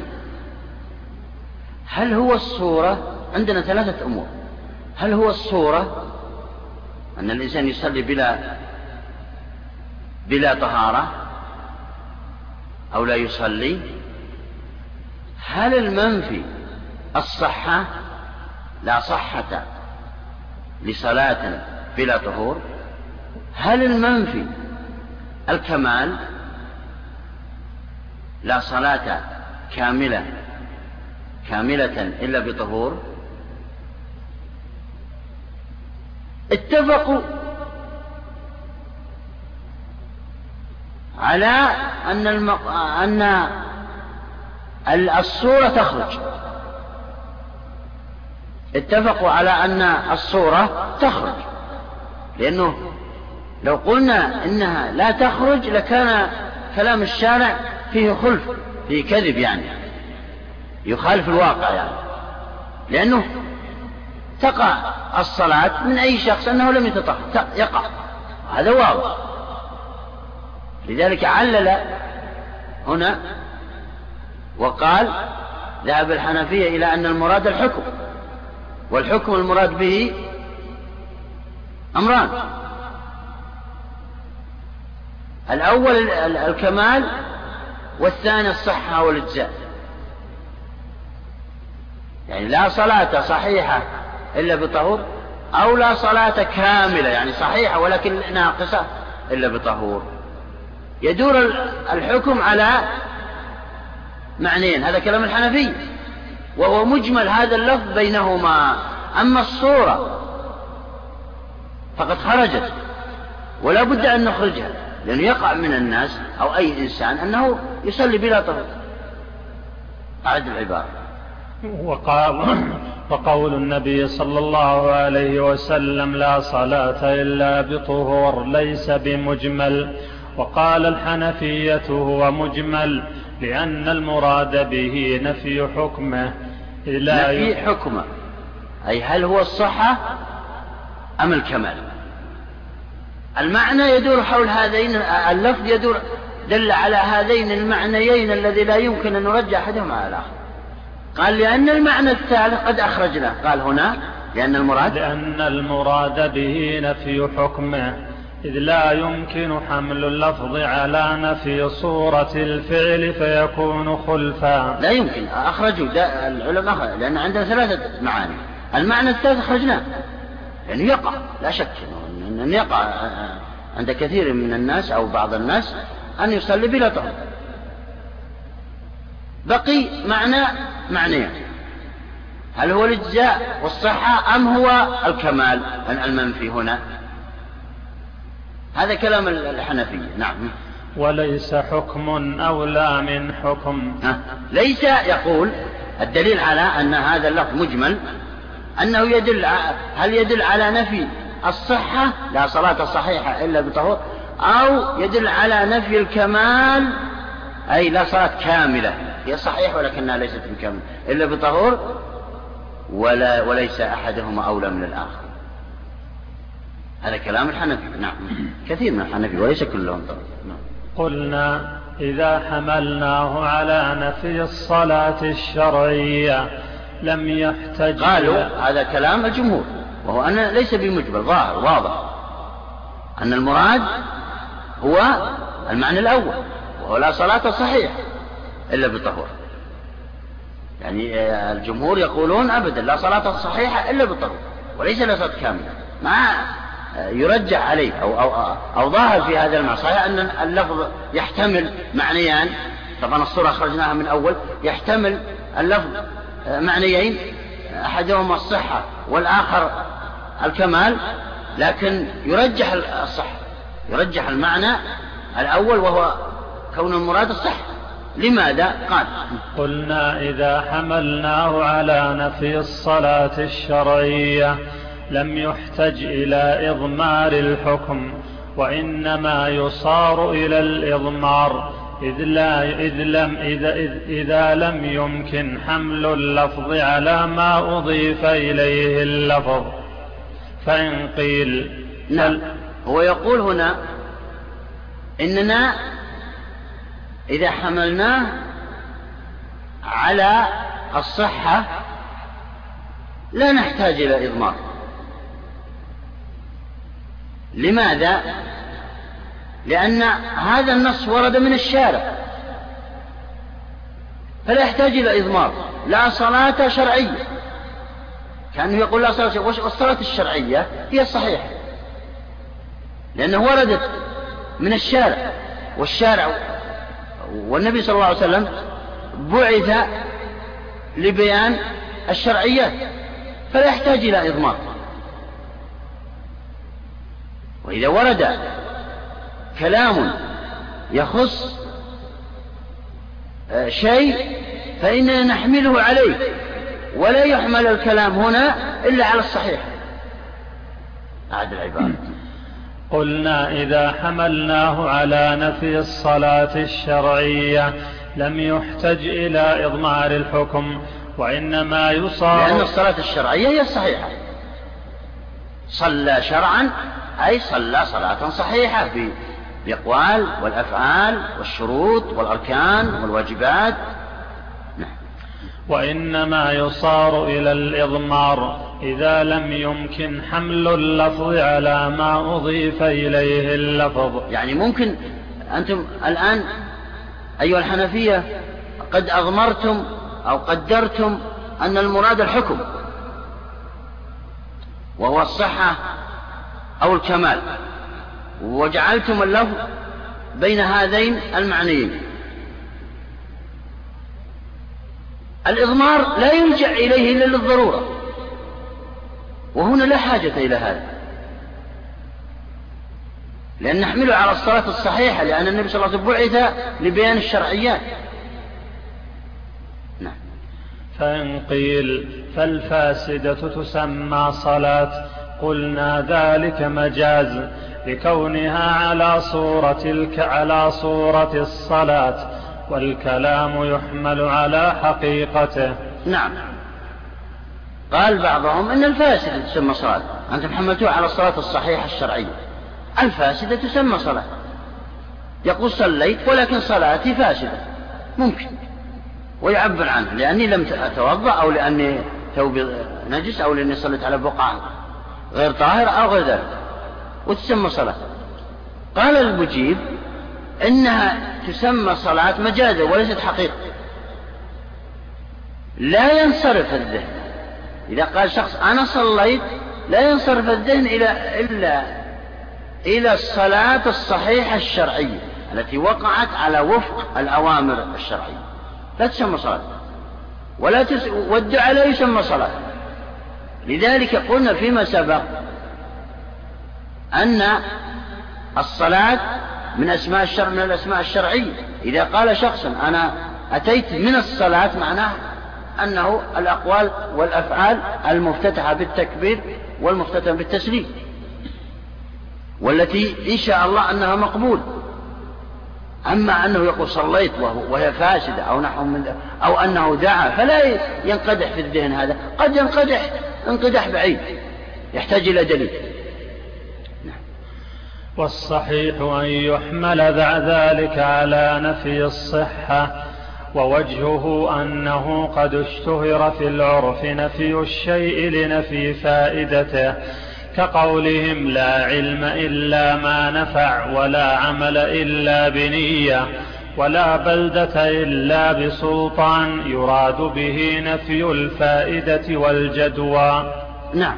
هل هو الصورة؟ عندنا ثلاثة أمور. هل هو الصورة؟ أن الإنسان يصلي بلا بلا طهارة أو لا يصلي. هل المنفي الصحة؟ لا صحة لصلاة بلا طهور. هل المنفي الكمال؟ لا صلاة كاملة كاملة إلا بطهور؟ اتفقوا على أن المق... أن الصورة تخرج. اتفقوا على أن الصورة تخرج لأنه لو قلنا إنها لا تخرج لكان كلام الشارع فيه خلف فيه كذب يعني. يخالف الواقع يعني. لأنه تقع الصلاة من أي شخص أنه لم يتطهر يقع. هذا واضح. لذلك علل هنا وقال ذهب الحنفية إلى أن المراد الحكم والحكم المراد به أمران. الأول الكمال والثاني الصحة والإجزاء. يعني لا صلاة صحيحة إلا بطهور أو لا صلاة كاملة يعني صحيحة ولكن ناقصة إلا بطهور. يدور الحكم على معنيين. هذا كلام الحنفي. وهو مجمل هذا اللفظ بينهما. أما الصورة فقد خرجت. ولا بد أن نخرجها. لأنه يقع من الناس أو أي إنسان أنه يصلي بلا طهور أعد العبارة. وقال وقول النبي صلى الله عليه وسلم لا صلاة إلا بطهور ليس بمجمل. وقال الحنفية هو مجمل لأن المراد به نفي حكمه. لا نفي حكمه. أي هل هو الصحة أم الكمال؟ المعنى يدور حول هذين اللفظ يدور دل على هذين المعنيين الذي لا يمكن أن نرجع أحدهما على الآخر. قال لأن المعنى الثالث قد أخرجناه. قال هنا لأن المراد لأن المراد به نفي حكمه إذ لا يمكن حمل اللفظ على نفي صورة الفعل فيكون خلفا. لا يمكن. أخرجوا. العلماء لأن عندنا ثلاثة معاني. المعنى الثالث أخرجناه. يعني يقع. لا شك أن يقع عند كثير من الناس أو بعض الناس أن يصلي بلا طهر. بقي معنى معنيين هل هو الإجزاء والصحة أم هو الكمال؟ المنفي هنا؟ هذا كلام الحنفية. نعم. وليس حكم أولى من حكم. ليس يقول الدليل على أن هذا اللفظ مجمل أنه يدل هل يدل على نفي الصحة لا صلاة صحيحة إلا بطهور أو يدل على نفي الكمال أي لا صلاة كاملة. هي صحيحة ولكنها ليست بكاملة إلا بطهور ولا وليس أحدهما أولى من الآخر. هذا كلام الحنفي. نعم. (clears throat) كثير من الحنفي وليس كلهم طبعا. نعم. قلنا إذا حملناه على نفي الصلاة الشرعية لم يحتج قالوا هذا كلام الجمهور. وهو أن ليس بمجبر ظاهر واضح. أن المراد هو المعنى الأول وهو لا صلاة صحيحة إلا بطهور يعني آه، الجمهور يقولون أبدا لا صلاة صحيحة إلا بالطهور وليس لا صلاة كاملة. مع آه، يرجح عليه أو, أو, أو ظاهر في هذا المعنى. صحيح أن اللفظ يحتمل معنيان. طبعا الصورة أخرجناها من أول. يحتمل اللفظ آه، معنيين. أحدهما الصحة والآخر الكمال لكن يرجح الصحة يرجح المعنى الأول وهو كون المراد الصحة. لماذا؟ قال. قلنا إذا حملناه على نفي الصلاة الشرعية لم يحتج إلى إضمار الحكم وإنما يصار إلى الإضمار إذ, لا إذ, لم إذا, إذ, إذا لم يمكن حمل اللفظ على ما أضيف إليه اللفظ. فإن قيل نعم. هو يقول هنا إننا إذا حملناه على الصحة لا نحتاج إلى إضمار. لماذا؟ لأن هذا النص ورد من الشارع. فلا يحتاج إلى إضمار. لا صلاة شرعية. كأنه يقول لا صلاة شرعية. والصلاة الشرعية هي الصحيحة. لأنه وردت من الشارع. والشارع والنبي صلى الله عليه وسلم بعث لبيان الشرعيات. فلا يحتاج إلى إضمار. وإذا ورد كلام يخص آه، شيء فإننا نحمله عليه ولا يحمل الكلام هنا إلا على الصحيح. أعد العبارة. قلنا إذا حملناه على نفي الصلاة الشرعية لم يحتج إلى إضمار الحكم وإنما يصار لأن الصلاة الشرعية هي الصحيحة. صلى شرعا أي صلى صلاة صحيحة بالأقوال والأفعال والشروط والأركان والواجبات. وإنما يصار إلى الإضمار. إذا لم يمكن حمل اللفظ على ما أضيف إليه اللفظ. يعني ممكن أنتم الآن أيها الحنفية قد أضمرتم أو قدرتم أن المراد الحكم وهو الصحة أو الكمال. وجعلتم اللفظ بين هذين المعنيين. الإضمار لا يلجأ إليه إلا للضرورة وهنا لا حاجة إلى هذا. لأن نحمله على الصلاة الصحيحة لأن النبي صلى الله عليه وسلم بعث لبيان الشرعيات. نعم. فإن قيل فالفاسدة تسمى صلاة قلنا ذلك مجاز لكونها على صورة الك على صورة الصلاة والكلام يحمل على حقيقته. نعم. قال بعضهم إن الفاسدة تسمى صلاة. أنتم حملتوه على الصلاة الصحيحة الشرعية. الفاسدة تسمى صلاة. يقول صليت ولكن صلاتي فاسدة. ممكن. ويعبر عنه لأني لم أتوضأ أو لأني ثوبي نجس أو لأني صليت على بقعة. غير طاهر أو غير ذلك. وتسمى صلاة. قال المجيب إنها تسمى صلاة مجازا وليست حقيقة. لا ينصرف الذهن. إذا قال شخص أنا صليت لا ينصرف الذهن إلى إلا إلى الصلاة الصحيحة الشرعية التي وقعت على وفق الأوامر الشرعية. لا تسمى صلاة. ولا تس... والدعاء لا يسمى صلاة. لذلك قلنا فيما سبق أن الصلاة من أسماء الشرع من الأسماء الشرعية. إذا قال شخص أنا أتيت من الصلاة معناه أنه الأقوال والأفعال المفتتحة بالتكبير والمفتتحة بالتسليم والتي إن شاء الله أنها مقبول. أما أنه يقول صليت وهي فاسدة أو نحو من أو أنه دعا فلا ينقدح في الذهن هذا. قد ينقدح انقداح بعيد يحتاج إلى دليل. والصحيح أن يحمل ذلك على نفي الصحة ووجهه أنه قد اشتهر في العرف نفي الشيء لنفي فائدته كقولهم لا علم إلا ما نفع ولا عمل إلا بنية. ولا بلدة إلا بسلطان يراد به نفي الفائدة والجدوى. نعم.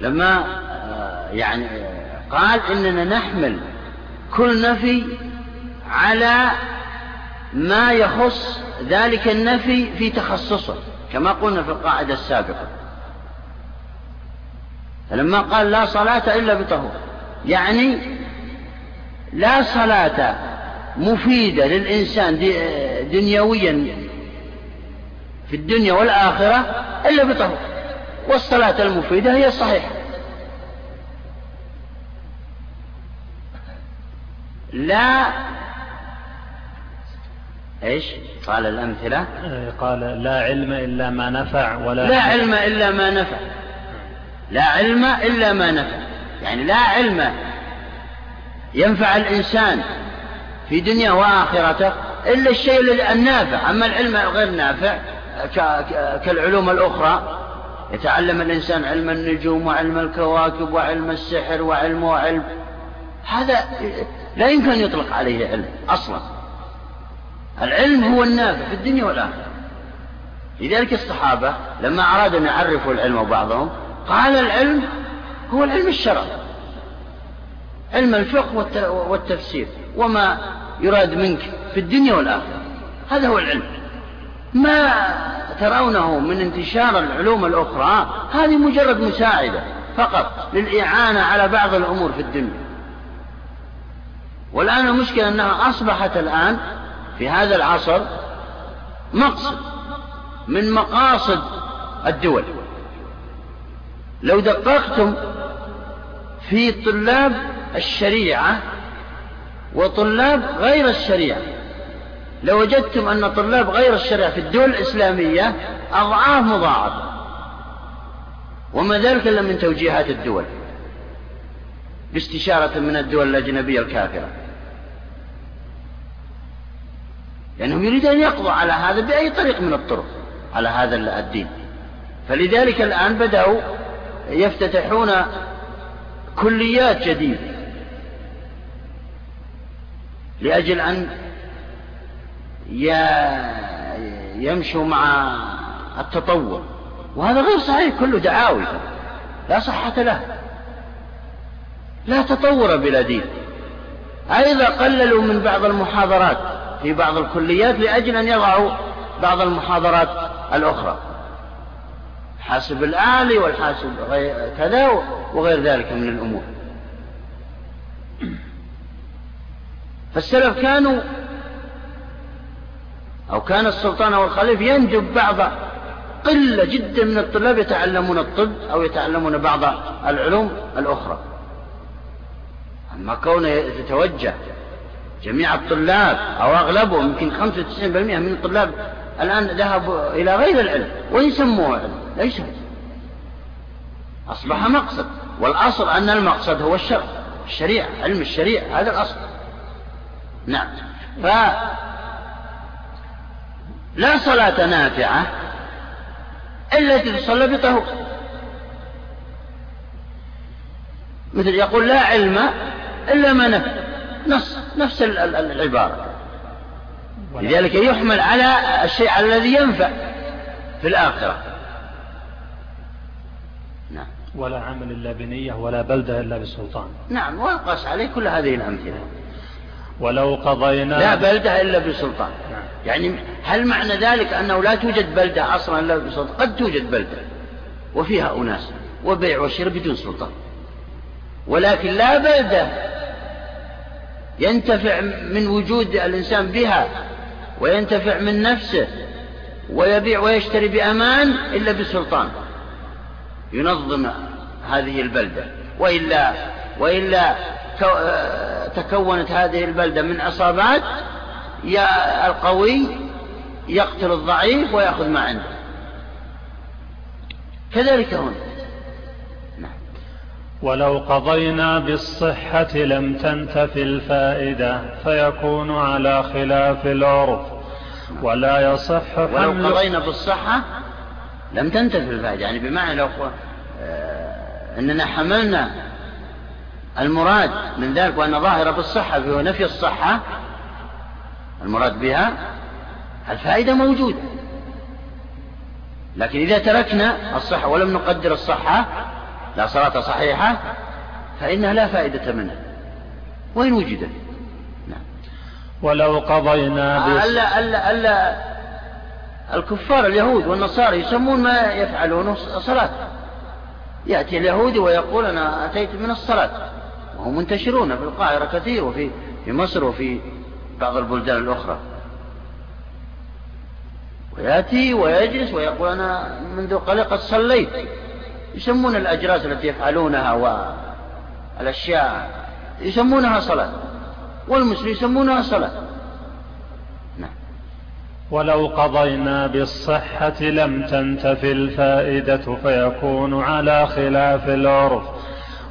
لما يعني قال إننا نحمل كل نفي على ما يخص ذلك النفي في تخصصه كما قلنا في القاعدة السابقة. فلما قال لا صلاة إلا بطهور يعني لا صلاة مفيدة للإنسان دنيويا في الدنيا والآخرة إلا بطهور والصلاة المفيدة هي الصحيحة لا إيش؟ قال الأمثلة. إيه، قال لا علم إلا ما نفع ولا لا علم إلا ما نفع. لا علم إلا ما نفع. يعني لا علم ينفع الإنسان في دنيا وآخرته إلا الشيء النافع. أما العلم غير نافع كالعلوم الأخرى يتعلم الإنسان علم النجوم وعلم الكواكب وعلم السحر وعلم وعلم. هذا لا يمكن أن يطلق عليه علم أصلا. العلم هو النافع في الدنيا والآخرة. لذلك الصحابة لما أرادوا أن يعرفوا العلم بعضهم قال العلم هو العلم الشرعي. علم الفقه والتفسير وما يراد منك في الدنيا والآخرة. هذا هو العلم. ما ترونه من انتشار العلوم الأخرى هذه مجرد مساعدة فقط للإعانة على بعض الأمور في الدنيا. والآن المشكلة أنها أصبحت الآن في هذا العصر مقصد من مقاصد الدول. لو دققتم في طلاب الشريعة وطلاب غير الشريعة. لوجدتم أن طلاب غير الشريعة في الدول الإسلامية أضعاف مضاعفة وما ذلك إلا من توجيهات الدول باستشارة من الدول الأجنبية الكافرة. لأنهم يريدون أن يقضوا على هذا بأي طريق من الطرق على هذا الدين. فلذلك الآن بدأوا يفتتحون كليات جديدة. لأجل أن يمشوا مع التطور. وهذا غير صحيح كله دعاوي. لا صحة له. لا تطور بلا دين. أيضا قللوا من بعض المحاضرات في بعض الكليات لأجل أن يضعوا بعض المحاضرات الأخرى. حاسب الآلي والحاسب كذا وغير ذلك من الأمور. فالسلف كانوا أو كان السلطان أو الخليفة يندب بعض قلة جدا من الطلاب يتعلمون الطب أو يتعلمون بعض العلوم الأخرى. أما كونه يتوجه جميع الطلاب أو أغلبهم يمكن 95% من الطلاب الآن ذهبوا إلى غير العلم ويسموه علم؟ ليس. أصبح مقصد. والأصل أن المقصد هو الشرع. الشريعة علم الشريعة هذا الأصل. نعم. ف لا صلاة نافعة إلا تصلى بطهور. مثل يقول لا علم إلا ما نفع. نص نفس العبارة. لذلك يحمل على الشيء الذي ينفع في الآخرة. نعم. ولا عمل إلا بنية ولا بلدة إلا بسلطان. نعم ويقاس عليه كل هذه الأمثلة. ولو قضينا لا بلدة إلا بسلطان. نعم. يعني هل معنى ذلك أنه لا توجد بلدة أصلا إلا بسلطان؟ قد توجد بلدة وفيها أناس وبيع وشراء بدون سلطان. ولكن لا بلدة ينتفع من وجود الإنسان بها وينتفع من نفسه ويبيع ويشتري بأمان إلا بالسلطان ينظم هذه البلدة. وإلا وإلا تكونت هذه البلدة من عصابات يا القوي يقتل الضعيف ويأخذ ما عنده. كذلك هنا. نعم. ولو قضينا بالصحة لم تنتفي الفائدة فيكون على خلاف العرف. ولا يصح حمل ولو قضينا بالصحة لم تنتفي الفائدة. يعني بمعنى لو آه، أننا حملنا المراد من ذلك وأن ظاهر بالصحة في نفي الصحة المراد بها الفائدة موجودة. لكن إذا تركنا الصحة ولم نقدر الصحة لا صلاة صحيحة فإنها لا فائدة منها وإن وجدت. نعم. ولو قضينا بس ألا ألا ألا الكفار اليهود والنصارى يسمون ما يفعلونه صلاة. يأتي اليهودي ويقول أنا أتيت من الصلاة. وهم منتشرون في القاهرة كثير وفي في مصر وفي بعض البلدان الأخرى. ويأتي ويجلس ويقول أنا منذ قليل قد صليت. يسمون الأجراس التي يفعلونها والأشياء يسمونها صلاة. والمسلمين يسمونها صلاة. نعم. ولو قضينا بالصحة لم تنتفي الفائدة فيكون على خلاف العرف.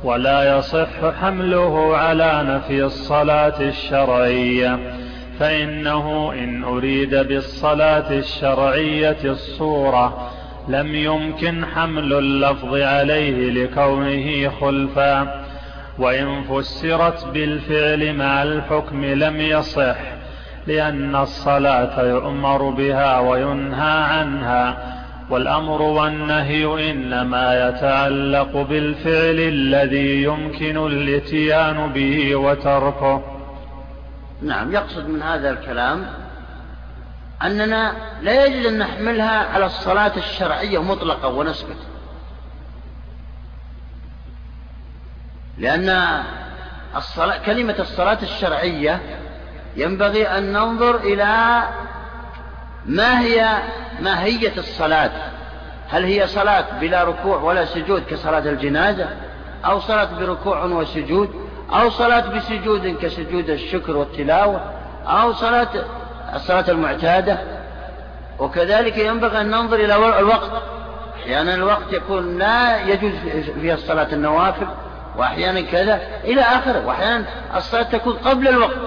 ولا يصح حمله على نفي الصلاة الشرعية. فإنه إن أريد بالصلاة الشرعية الصورة لم يمكن حمل اللفظ عليه لكونه خلفا. وإن فسرت بالفعل مع الحكم لم يصح لأن الصلاة يؤمر بها وينهى عنها. والأمر والنهي إنما يتعلق بالفعل الذي يمكن الاتيان به وتركه. نعم يقصد من هذا الكلام أننا لا يجوز أن نحملها على الصلاة الشرعية مطلقة ونسكت لأن الصلاة كلمة الصلاة الشرعية ينبغي أن ننظر إلى ما هي ماهية الصلاة؟ هل هي صلاة بلا ركوع ولا سجود كصلاة الجنازة؟ أو صلاة بركوع وسجود؟ أو صلاة بسجود كسجود الشكر والتلاوة؟ أو صلاة الصلاة المعتادة؟ وكذلك ينبغي أن ننظر إلى الوقت. أحيانا يعني الوقت يكون لا يجوز فيها الصلاة النوافل وأحيانا كذا إلى آخره. وأحيانا الصلاة تكون قبل الوقت.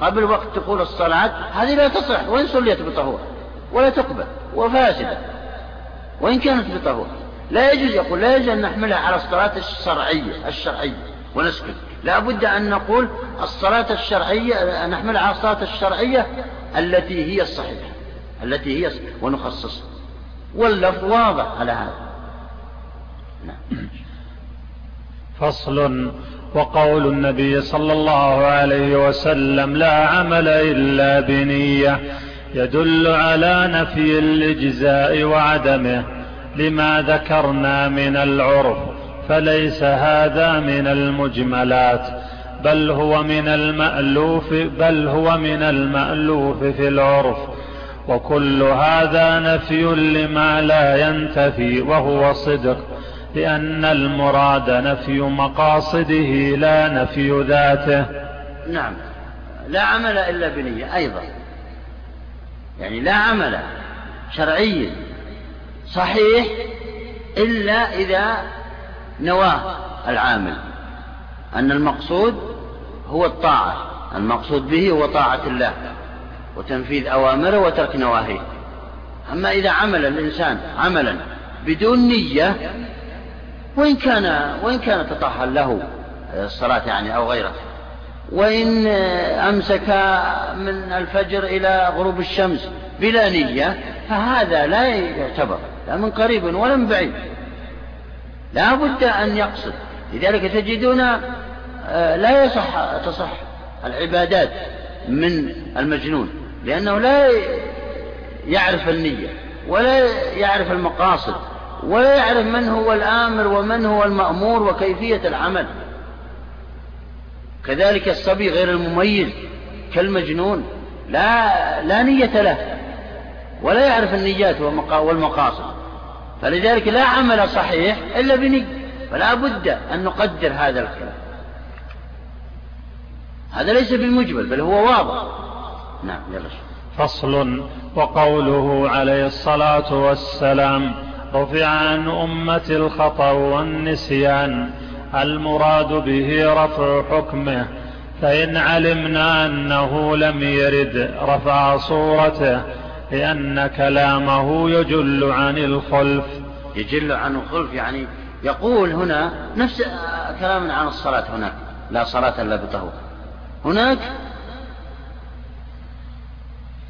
قبل وقت تقول الصلاة هذه لا تصح وإن صليت بطهور ولا تقبل وفاسدة وإن كانت بطهور لا يجوز يقول لا يجوز أن نحملها على الصلاة الشرعية الشرعية ونسكت. لا بد أن نقول الصلاة الشرعية نحملها على الصلاة الشرعية التي هي الصحيحة التي هي ونخصصها. واللفظ واضح على هذا. نعم. فصل وقول النبي صلى الله عليه وسلم لا عمل إلا بنية يدل على نفي الإجزاء وعدمه لما ذكرنا من العرف فليس هذا من المجملات بل هو من المألوف بل هو من المألوف في العرف وكل هذا نفي لما لا ينتفي وهو صدق. لأن المراد نفي مقاصده لا نفي ذاته. نعم. لا عمل إلا بنية أيضا. يعني لا عمل شرعي صحيح إلا إذا نواه العامل. أن المقصود هو الطاعة. المقصود به هو طاعة الله وتنفيذ أوامره وترك نواهيه. أما إذا عمل الإنسان عملا بدون نية وإن كان وإن كان تطهر له الصلاة يعني أو غيره. وإن أمسك من الفجر إلى غروب الشمس بلا نية فهذا لا يعتبر لا من قريب ولا من بعيد. لا بد أن يقصد. لذلك تجدون آه، لا يصح تصح العبادات من المجنون لأنه لا يعرف النية ولا يعرف المقاصد. ولا يعرف من هو الآمر ومن هو المأمور وكيفية العمل. كذلك الصبي غير المميز كالمجنون لا لا نية له ولا يعرف النيات والمقاصد. فلذلك لا عمل صحيح إلا بنية فلا بد أن نقدر هذا الكلام. هذا ليس بالمجمل بل هو واضح. نعم يلا. فصل وقوله عليه الصلاة والسلام رفع عن أمة الخطأ والنسيان المراد به رفع حكمه فإن علمنا أنه لم يرد رفع صورته لأن كلامه يجل عن الخلف. يجل عن الخلف يعني يقول هنا نفس كلامنا عن الصلاة هناك لا صلاة إلا بطهور هناك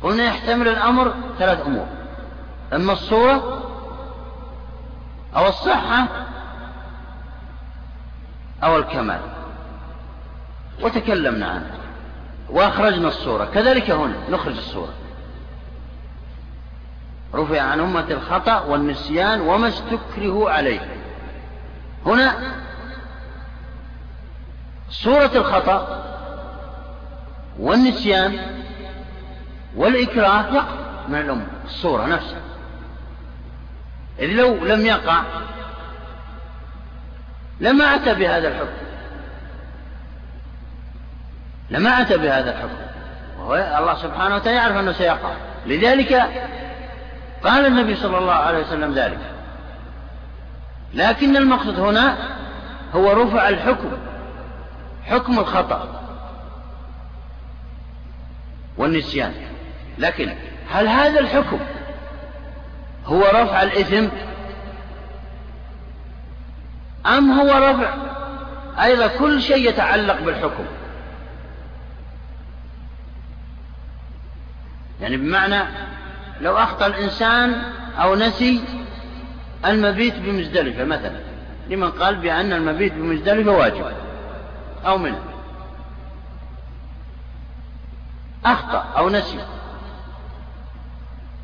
قلنا يحتمل الأمر ثلاث أمور إما الصورة أو الصحة أو الكمال. وتكلمنا عنه. وأخرجنا الصورة كذلك هنا نخرج الصورة رفع عن أمة الخطأ والنسيان وما استكره عليه. هنا صورة الخطأ والنسيان والإكراه يقع من الأمة الصورة نفسها. إذ لو لم يقع لما أتى بهذا الحكم. لما أتى بهذا الحكم. وهو الله سبحانه وتعالى يعرف أنه سيقع. لذلك قال النبي صلى الله عليه وسلم ذلك. لكن المقصد هنا هو رفع الحكم حكم الخطأ والنسيان. لكن هل هذا الحكم هو رفع الإثم أم هو رفع؟ أيضا كل شيء يتعلق بالحكم. يعني بمعنى لو أخطأ الإنسان أو نسي المبيت بمزدلفة مثلا لمن قال بأن المبيت بمزدلفة واجب أو منه. أخطأ أو نسي.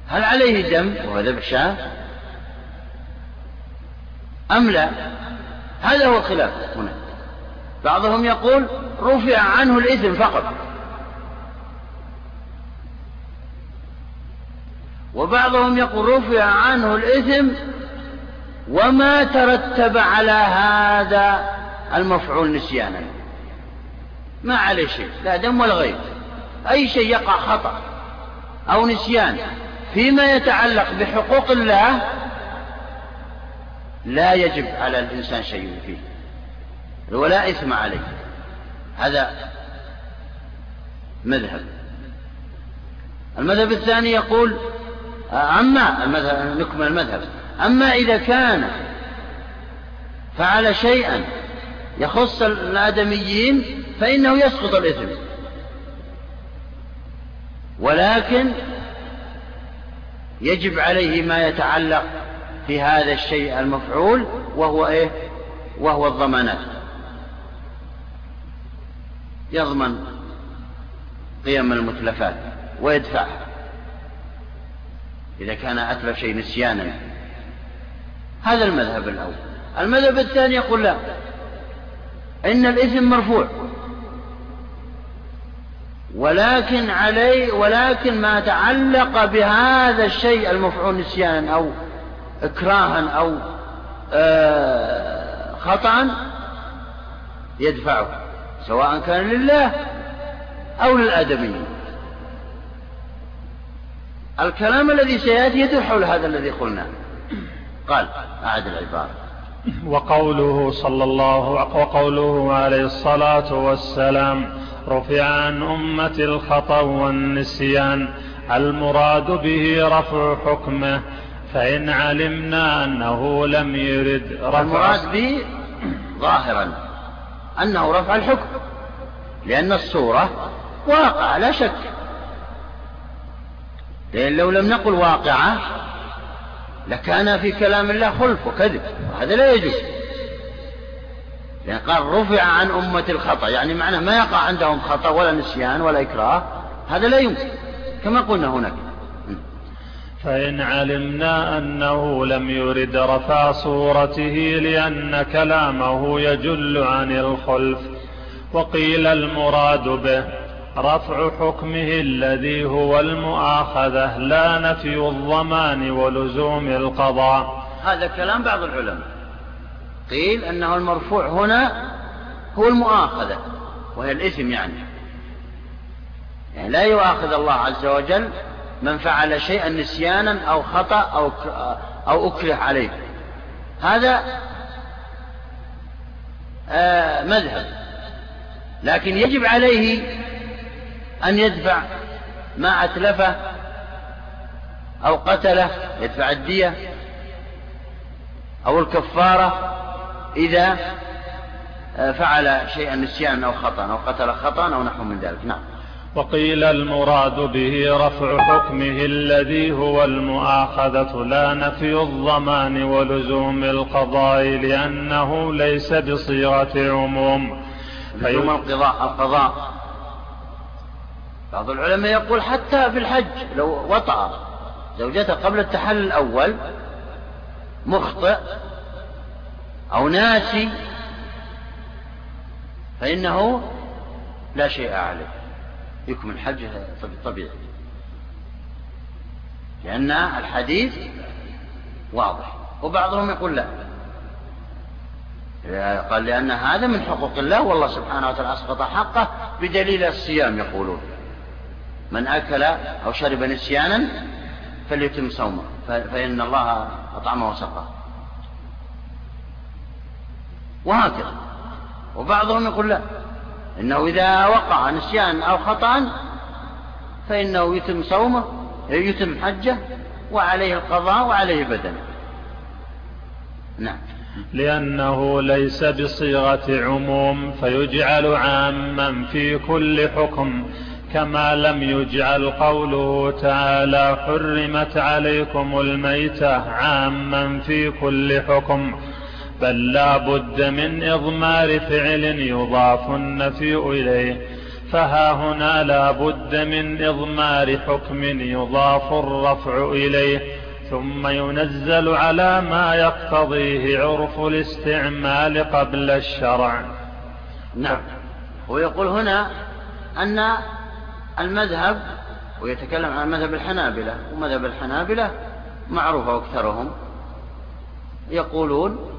هل عليه دم وهو ذبح شاة أم لا؟ هذا هو الخلاف هنا. بعضهم يقول رفع عنه الإثم فقط. وبعضهم يقول رفع عنه الإثم وما ترتب على هذا المفعول نسيانا. ما عليه شيء لا دم ولا غير أي شيء يقع خطأ أو نسيان فيما يتعلق بحقوق الله لا يجب على الإنسان شيء فيه ولا إثم عليه. هذا مذهب. المذهب الثاني يقول أما المذهب نكمل المذهب. أما إذا كان فعل شيئا يخص الآدميين فإنه يسقط الإثم. ولكن يجب عليه ما يتعلق في هذا الشيء المفعول وهو إيه؟ وهو الضمانات. يضمن قيم المتلفات ويدفعها. إذا كان أتلف شيء نسيانا. هذا المذهب الأول. المذهب الثاني يقول لا. إن الإثم مرفوع. ولكن عليه ولكن ما تعلق بهذا الشيء المفعول نسيانا أو إكراها أو آه، خطأ يدفعه سواء كان لله أو للآدميين الكلام الذي سيأتي يدور حول هذا الذي قلناه قال أعد العبارة. وقوله صلى الله وقوله عليه الصلاة والسلام رفع عن أمة الخطأ والنسيان. المراد به رفع حكمه. فإن علمنا أنه لم يرد رفع المراد به ظاهرا أنه رفع الحكم لأن الصورة واقع لا شك. لأن لو لم نقل واقعة لكان في كلام الله خلف وكذب وهذا لا يجوز. لأن قال رفع عن أمة الخطأ يعني معناه ما يقع عندهم خطأ ولا نسيان ولا إكراه هذا لا يمكن كما قلنا هناك. فإن علمنا أنه لم يرد رفع صورته لأن كلامه يجل عن الخلف وقيل المراد به رفع حكمه الذي هو المؤاخذة لا نفي الضمان ولزوم القضاء. هذا كلام بعض العلماء. قيل أنه المرفوع هنا هو المؤاخذة وهي الإثم يعني. يعني لا يؤاخذ الله عز وجل من فعل شيئا نسيانا أو خطأ أو أو أكره عليه. هذا آه مذهب. لكن يجب عليه أن يدفع ما أتلفه أو قتله يدفع الدية أو الكفارة إذا فعل شيئا نسيانا أو خطأ أو قتل خطأ أو نحو من ذلك. نعم. وقيل المراد به رفع حكمه الذي هو المؤاخذة لا نفي الضمان ولزوم القضاء لأنه ليس بصيغة عموم. لزوم القضاء القضاء. بعض العلماء يقول حتى في الحج لو وطأ زوجته قبل التحلل الأول مخطئ أو ناسي فإنه لا شيء عليه. يكمل حجه طبيعي. لأن الحديث واضح وبعضهم يقول لا. قال لأن هذا من حقوق الله والله سبحانه وتعالى أسقط حقه بدليل الصيام يقولون. من أكل أو شرب نسيانا فليتم صومه فإن الله أطعمه وسقاه. وهكذا. وبعضهم يقول لا. إنه إذا وقع نسيان أو خطأ فإنه يتم صومه يتم حجه وعليه القضاء وعليه بدنه. نعم. لأنه ليس بصيغة عموم فيجعل عاما في كل حكم كما لم يجعل قوله تعالى حرمت عليكم الميتة عاما في كل حكم. بل لا بد من إضمار فعل يضاف النفي إليه فها هنا لا بد من إضمار حكم يضاف الرفع إليه ثم ينزل على ما يقتضيه عرف الاستعمال قبل الشرع. نعم. ويقول هنا أن المذهب ويتكلم عن مذهب الحنابلة ومذهب الحنابلة معروف أكثرهم يقولون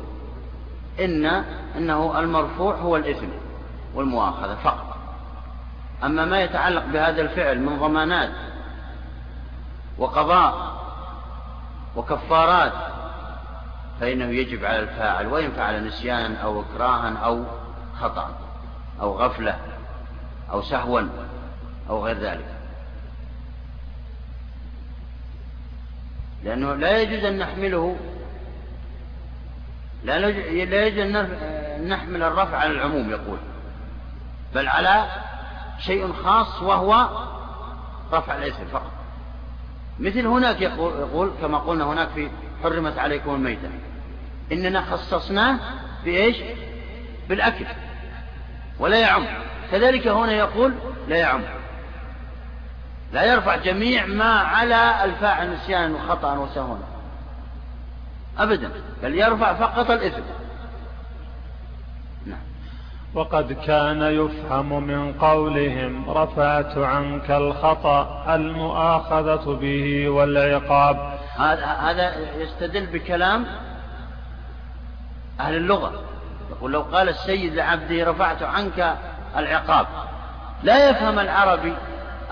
إن أنه المرفوع هو الإثم والمؤاخذة فقط. أما ما يتعلق بهذا الفعل من ضمانات وقضاء وكفارات فإنه يجب على الفاعل وإن فعل نسيانا أو إكراها أو خطأ أو غفلة أو سهوا أو غير ذلك. لأنه لا يجوز أن نحمله لا يجوز أن نحمل الرفع على العموم يقول. بل على شيء خاص وهو رفع الاسم فقط. مثل هناك يقول, كما قلنا هناك في حرمت عليكم الميتة. إننا خصصناه بإيش؟ بالأكل. ولا يعم. كذلك هنا يقول لا يعم. لا يرفع جميع ما على الفاعل نسيانا وخطأ وسهوا أبدا بل يرفع فقط الإثم. نعم. وقد كان يفهم من قولهم رفعت عنك الخطأ المؤاخذة به والعقاب. هذا هذا يستدل بكلام أهل اللغة. يقول لو قال السيد لعبده رفعت عنك العقاب. لا يفهم العربي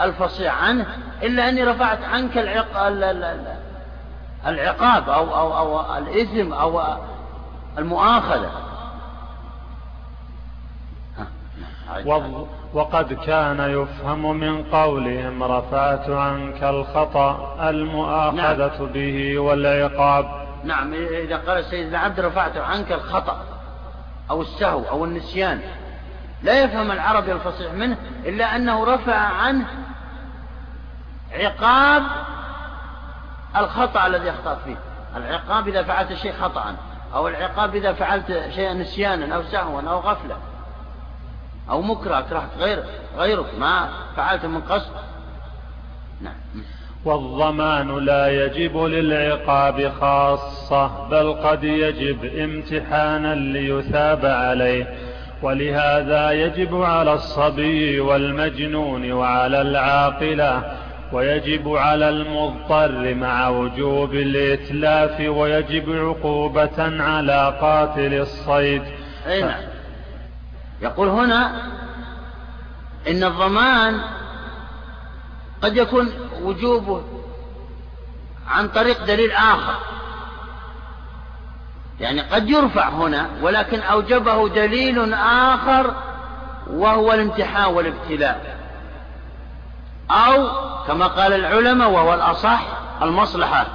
الفصيح عنه إلا أني رفعت عنك العقاب العقاب أو, أو, أو الإثم أو المؤاخذة. وقد كان يفهم من قولهم رفعت عنك الخطأ المؤاخذة نعم. به والعقاب. نعم إذا قال السيد العبد رفعت عنك الخطأ أو السهو أو النسيان. لا يفهم العربي الفصيح منه إلا أنه رفع عنه عقاب الخطأ الذي أخطأت فيه. العقاب إذا فعلت شيء خطأ أو العقاب إذا فعلت شيئا نسيانا أو سهوا أو غفلة أو مكره أكرهت غير غيرك ما فعلت من قصد. نعم. والضمان لا يجب للعقاب خاصة بل قد يجب امتحانا ليثاب عليه. ولهذا يجب على الصبي والمجنون وعلى العاقلة ويجب على المضطر مع وجوب الإتلاف ويجب عقوبة على قاتل الصيد. أي نعم. يقول هنا إن الضمان قد يكون وجوبه عن طريق دليل آخر. يعني قد يرفع هنا ولكن أوجبه دليل آخر وهو الامتحان والابتلاء. أو كما قال العلماء وهو الأصح المصلحة.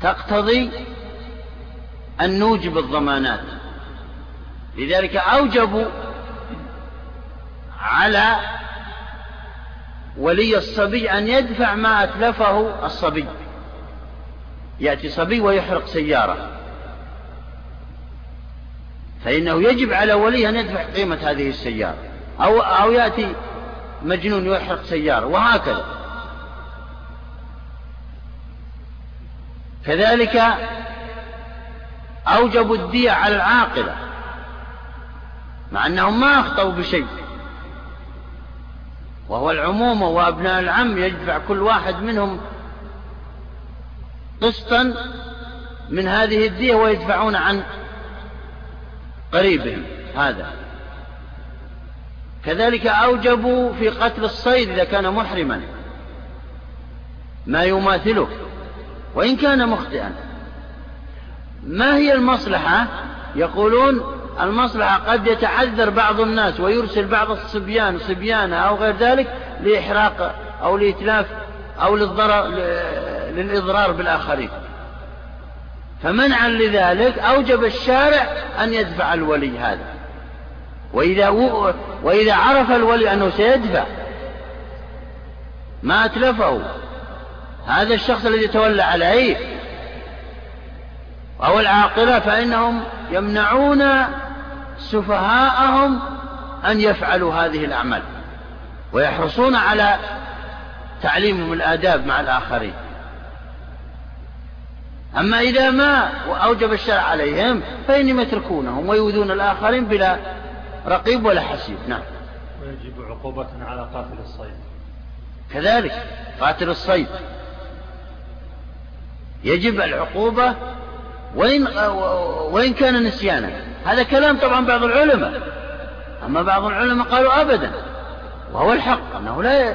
تقتضي أن نوجب الضمانات. لذلك أوجبوا على ولي الصبي أن يدفع ما أتلفه الصبي. يأتي صبي ويحرق سيارة. فإنه يجب على ولي أن يدفع قيمة هذه السيارة. أو, أو يأتي مجنون يحرق سيارة وهكذا. كذلك أوجبوا الدية على العاقلة مع أنهم ما أخطأوا بشيء. وهو العموم وأبناء العم يدفع كل واحد منهم قسطا من هذه الدية ويدفعون عن قريبهم. هذا. كذلك أوجبوا في قتل الصيد إذا كان محرما. ما يماثله وإن كان مخطئا. ما هي المصلحة؟ يقولون المصلحة قد يتعذر بعض الناس ويرسل بعض الصبيان صبيانة أو غير ذلك لإحراق أو لإتلاف أو للضرر للإضرار بالآخرين. فمنعا لذلك أوجب الشارع أن يدفع الولي هذا. وإذا, و... وإذا عرف الولي أنه سيدفع ما أتلفه. هذا الشخص الذي تولى عليه. أو العاقلة فإنهم يمنعون سفهاءهم أن يفعلوا هذه الأعمال. ويحرصون على تعليمهم الآداب مع الآخرين. أما إذا ما أوجب الشرع عليهم فإنهم يتركونهم ويؤذون الآخرين بلا رقيب ولا حسيب؟ نعم. ويجب عقوبة على قاتل الصيد. كذلك قاتل الصيد. يجب العقوبة وإن, وإن كان نسيانا. هذا كلام طبعا بعض العلماء. أما بعض العلماء قالوا أبدا. وهو الحق أنه لا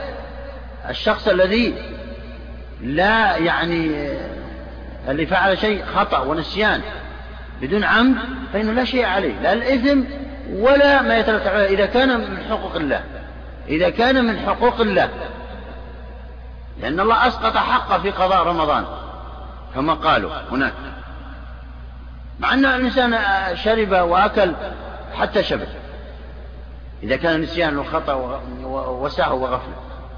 الشخص الذي لا يعني اللي فعل شيء خطأ ونسيان بدون عمد فإنه لا شيء عليه. لا الإثم ولا ما يترتب عليه إذا كان من حقوق الله. إذا كان من حقوق الله. لأن الله أسقط حقه في قضاء رمضان. كما قالوا هناك. مع أن الإنسان شرب وأكل حتى شبه إذا كان نسيان وخطأ وسهو وغفلة.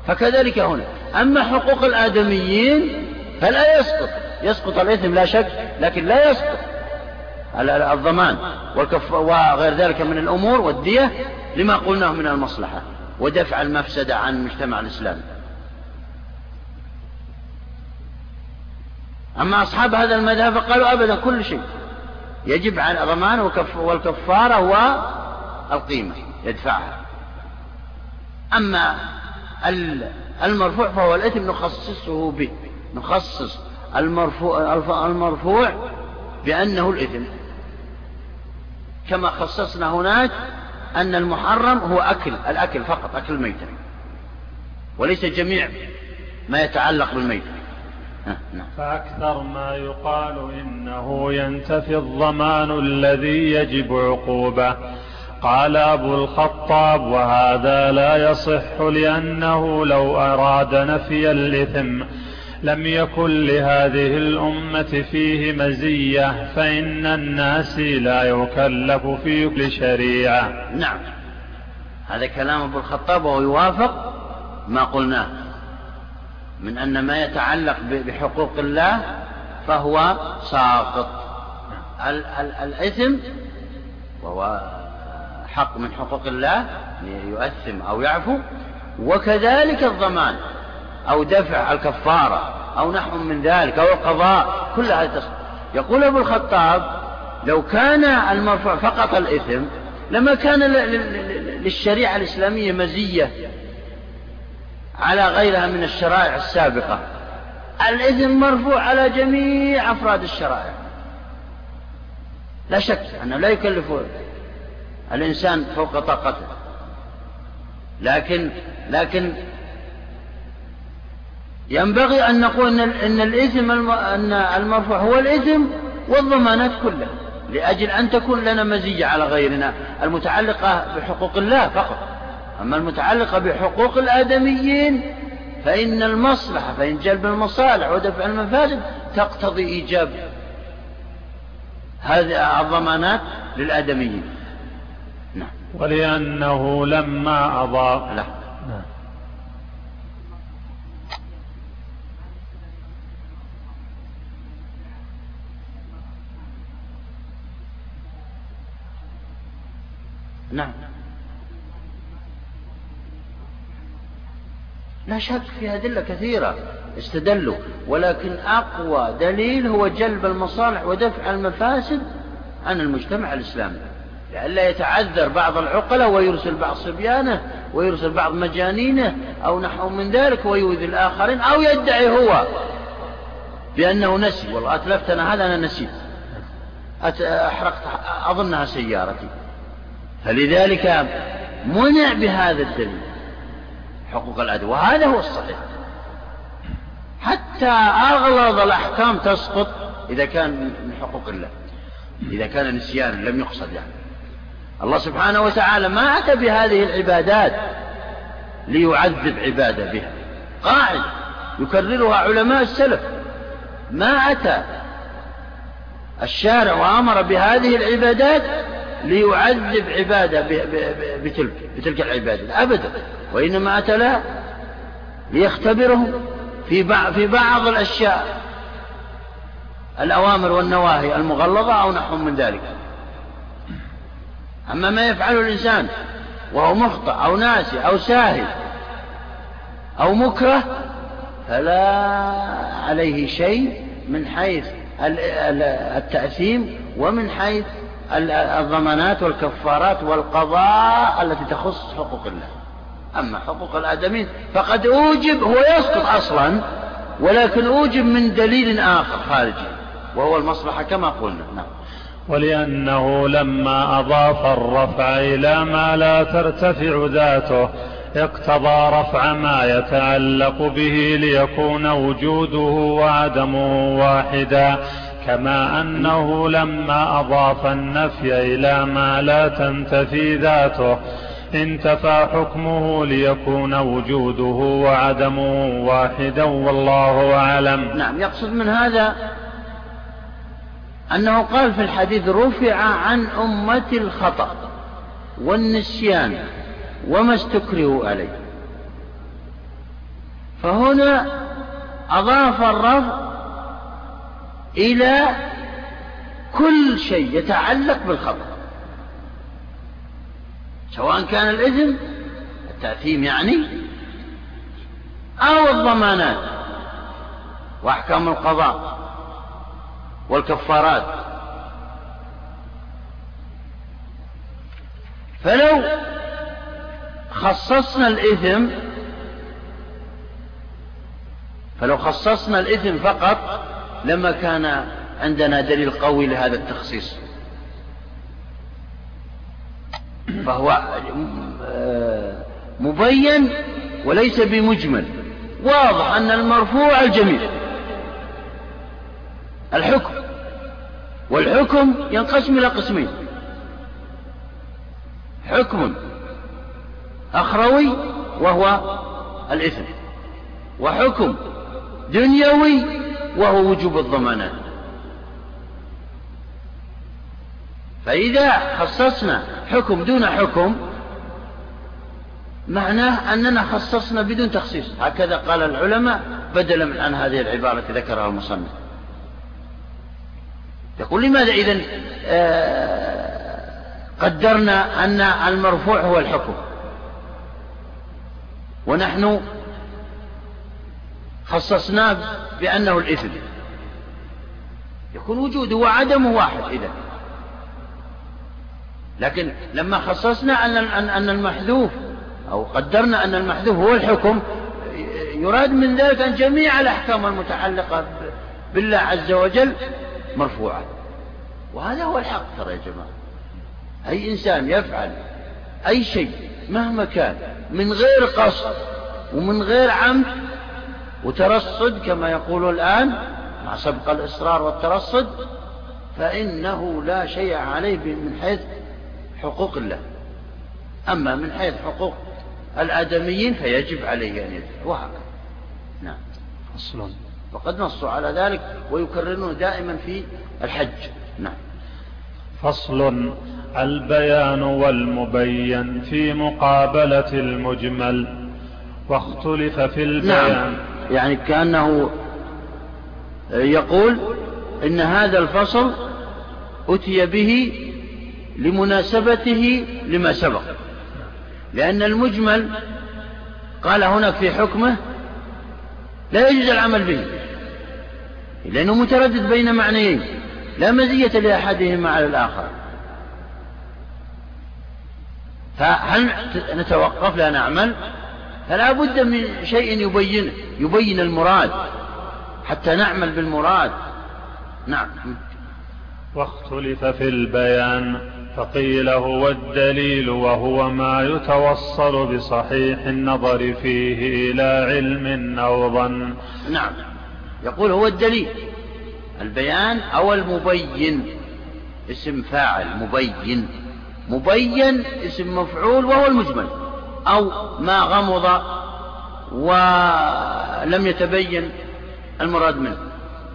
فكذلك هنا. أما حقوق الآدميين فلا يسقط. يسقط الإثم لا شك لكن لا يسقط. الضمان والكف وغير ذلك من الأمور والدية لما قلناه من المصلحة ودفع المفسدة عن المجتمع الإسلامي أما أصحاب هذا المذهب فقالوا أبدا كل شيء. يجب على ضمان والكفارة والقيمة يدفعها. أما المرفوع فهو الإثم نخصصه به نخصص المرفوع, المرفوع بأنه الإثم. كما خصصنا هناك أن المحرم هو أكل الأكل فقط أكل الميتة وليس جميع ما يتعلق بالميتة نعم. فأكثر ما يقال إنه ينتفي الضمان الذي يجب عقوبة. قال أبو الخطاب وهذا لا يصح لأنه لو أراد نفي الإثم لم يكن لهذه الأمة فيه مزية فإن الناس لا يكلف في كل شريعة. نعم. هذا كلام أبو الخطاب وهو يوافق ما قلناه من أن ما يتعلق بحقوق الله فهو ساقط. الإثم وهو حق من حقوق الله يؤثم أو يعفو وكذلك الضمان. أو دفع الكفارة أو نحو من ذلك أو القضاء كل هذا تصدق يقول أبو الخطاب لو كان المرفوع فقط الإثم لما كان للشريعة الإسلامية مزية على غيرها من الشرائع السابقة. الإثم مرفوع على جميع أفراد الشرائع. لا شك أنه لا يكلف الإنسان فوق طاقته. لكن لكن ينبغي أن نقول أن الإثم أن المرفوع هو الإثم والضمانات كلها لأجل أن تكون لنا مزية على غيرنا المتعلقة بحقوق الله فقط. أما المتعلقة بحقوق الآدميين فإن المصلحة فإن جلب المصالح ودفع المفاسد تقتضي إيجاب هذه الضمانات للآدميين. نعم. ولأنه لما أضاف لا. نعم. لا شك في أدلة كثيرة استدلوا ولكن أقوى دليل هو جلب المصالح ودفع المفاسد عن المجتمع الإسلامي. لئلا يتعذر بعض العقلاء ويرسل بعض صبيانه ويرسل بعض مجانينه أو نحو من ذلك ويؤذي الآخرين أو يدعي هو بأنه نسي. والله أتلفت أنا هذا أنا نسيت. أحرقت أظنها سيارتي. فلذلك منع بهذا الدليل حقوق الأدب وهذا هو الصحيح. حتى أغلظ الأحكام تسقط إذا كان من حقوق الله إذا كان نسيانا لم يقصد يعني. الله سبحانه وتعالى ما أتى بهذه العبادات ليعذب عباده بها. قاعدة يكررها علماء السلف. ما أتى الشارع وأمر بهذه العبادات ليعذب عباده بتلك بتلك العبادة. أبدا. وإنما أتى لها ليختبرهم في بعض في بعض الأشياء. الأوامر والنواهي المغلظة أو نحو من ذلك. أما ما يفعله الإنسان وهو مخطئ أو ناسي أو ساهي أو مكره فلا عليه شيء من حيث التأثيم ومن حيث الضمانات والكفارات والقضاء التي تخص حقوق الله. أما حقوق الآدمين فقد أوجب هو يسقط أصلا ولكن أوجب من دليل آخر خارجي وهو المصلحة كما قلنا. نعم. ولأنه لما أضاف الرفع إلى ما لا ترتفع ذاته اقتضى رفع ما يتعلق به ليكون وجوده وعدمه واحدا. كما أنه لما أضاف النفي إلى ما لا تنتفي ذاته انتفى حكمه ليكون وجوده وعدمه واحدا والله أعلم. نعم يقصد من هذا أنه قال في الحديث رفع عن أمة الخطأ والنسيان وما استكرهوا عليه. فهنا أضاف الرفع إلى كل شيء يتعلق بالخطأ سواء كان الإثم التأثيم يعني أو الضمانات وأحكام القضاء والكفارات. فلو خصصنا الإثم فلو خصصنا الإثم فقط لما كان عندنا دليل قوي لهذا التخصيص. فهو مبين وليس بمجمل. واضح أن المرفوع الجميل. الحكم. والحكم ينقسم إلى قسمين. حكم أخروي وهو الإثم. وحكم دنيوي وهو وجوب الضمانات. فإذا خصصنا حكم دون حكم معناه أننا خصصنا بدون تخصيص. هكذا قال العلماء بدلا من عن هذه العبارة التي ذكرها المصنف. يقول لماذا إذا آه، قدرنا أن المرفوع هو الحكم؟ ونحن خصصناه بأنه الإثم. يكون وجوده وعدمه واحد إذا. لكن لما خصصنا أن أن المحذوف أو قدرنا أن المحذوف هو الحكم يراد من ذلك أن جميع الأحكام المتعلقة بالله عز وجل مرفوعة. وهذا هو الحق ترى يا جماعة. أي إنسان يفعل أي شيء مهما كان من غير قصد ومن غير عمد وترصد كما يقول الآن مع سبق الإصرار والترصد فإنه لا شيء عليه من حيث حقوق الله. أما من حيث حقوق الآدميين فيجب عليه أن يدفع. وهكذا. نعم. أصلا وقد نصوا على ذلك ويكررونه دائما في الحج. نعم. فصل البيان والمبين في مقابلة المجمل واختلف في البيان. نعم. يعني كأنه يقول إن هذا الفصل أتي به لمناسبته لما سبق. لأن المجمل قال هناك في حكمه لا يجوز العمل به لأنه متردد بين معنيين لا مزية لأحدهما على الآخر. فهل نتوقف لا نعمل؟ فلا بد من شيء يبين يبين المراد. حتى نعمل بالمراد. نعم. واختلف في البيان فقيل هو الدليل وهو ما يتوصل بصحيح النظر فيه إلى علم أو ظن. نعم. يقول هو الدليل. البيان أو المبين. اسم فاعل مبين. مبين اسم مفعول وهو المجمل. أو ما غمض ولم يتبين المراد منه.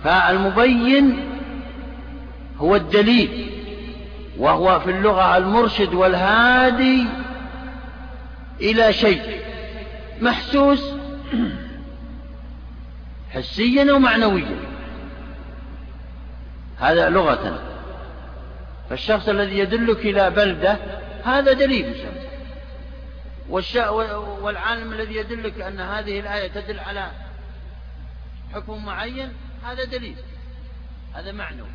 فالمبين هو الدليل وهو في اللغة المرشد والهادي إلى شيء محسوس حسيا أو معنويا. هذا لغة فالشخص الذي يدلك إلى بلدة هذا دليل والعالم الذي يدلك أن هذه الآية تدل على حكم معين هذا دليل. هذا معنوي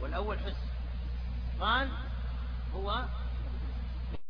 والأول حس. قال هو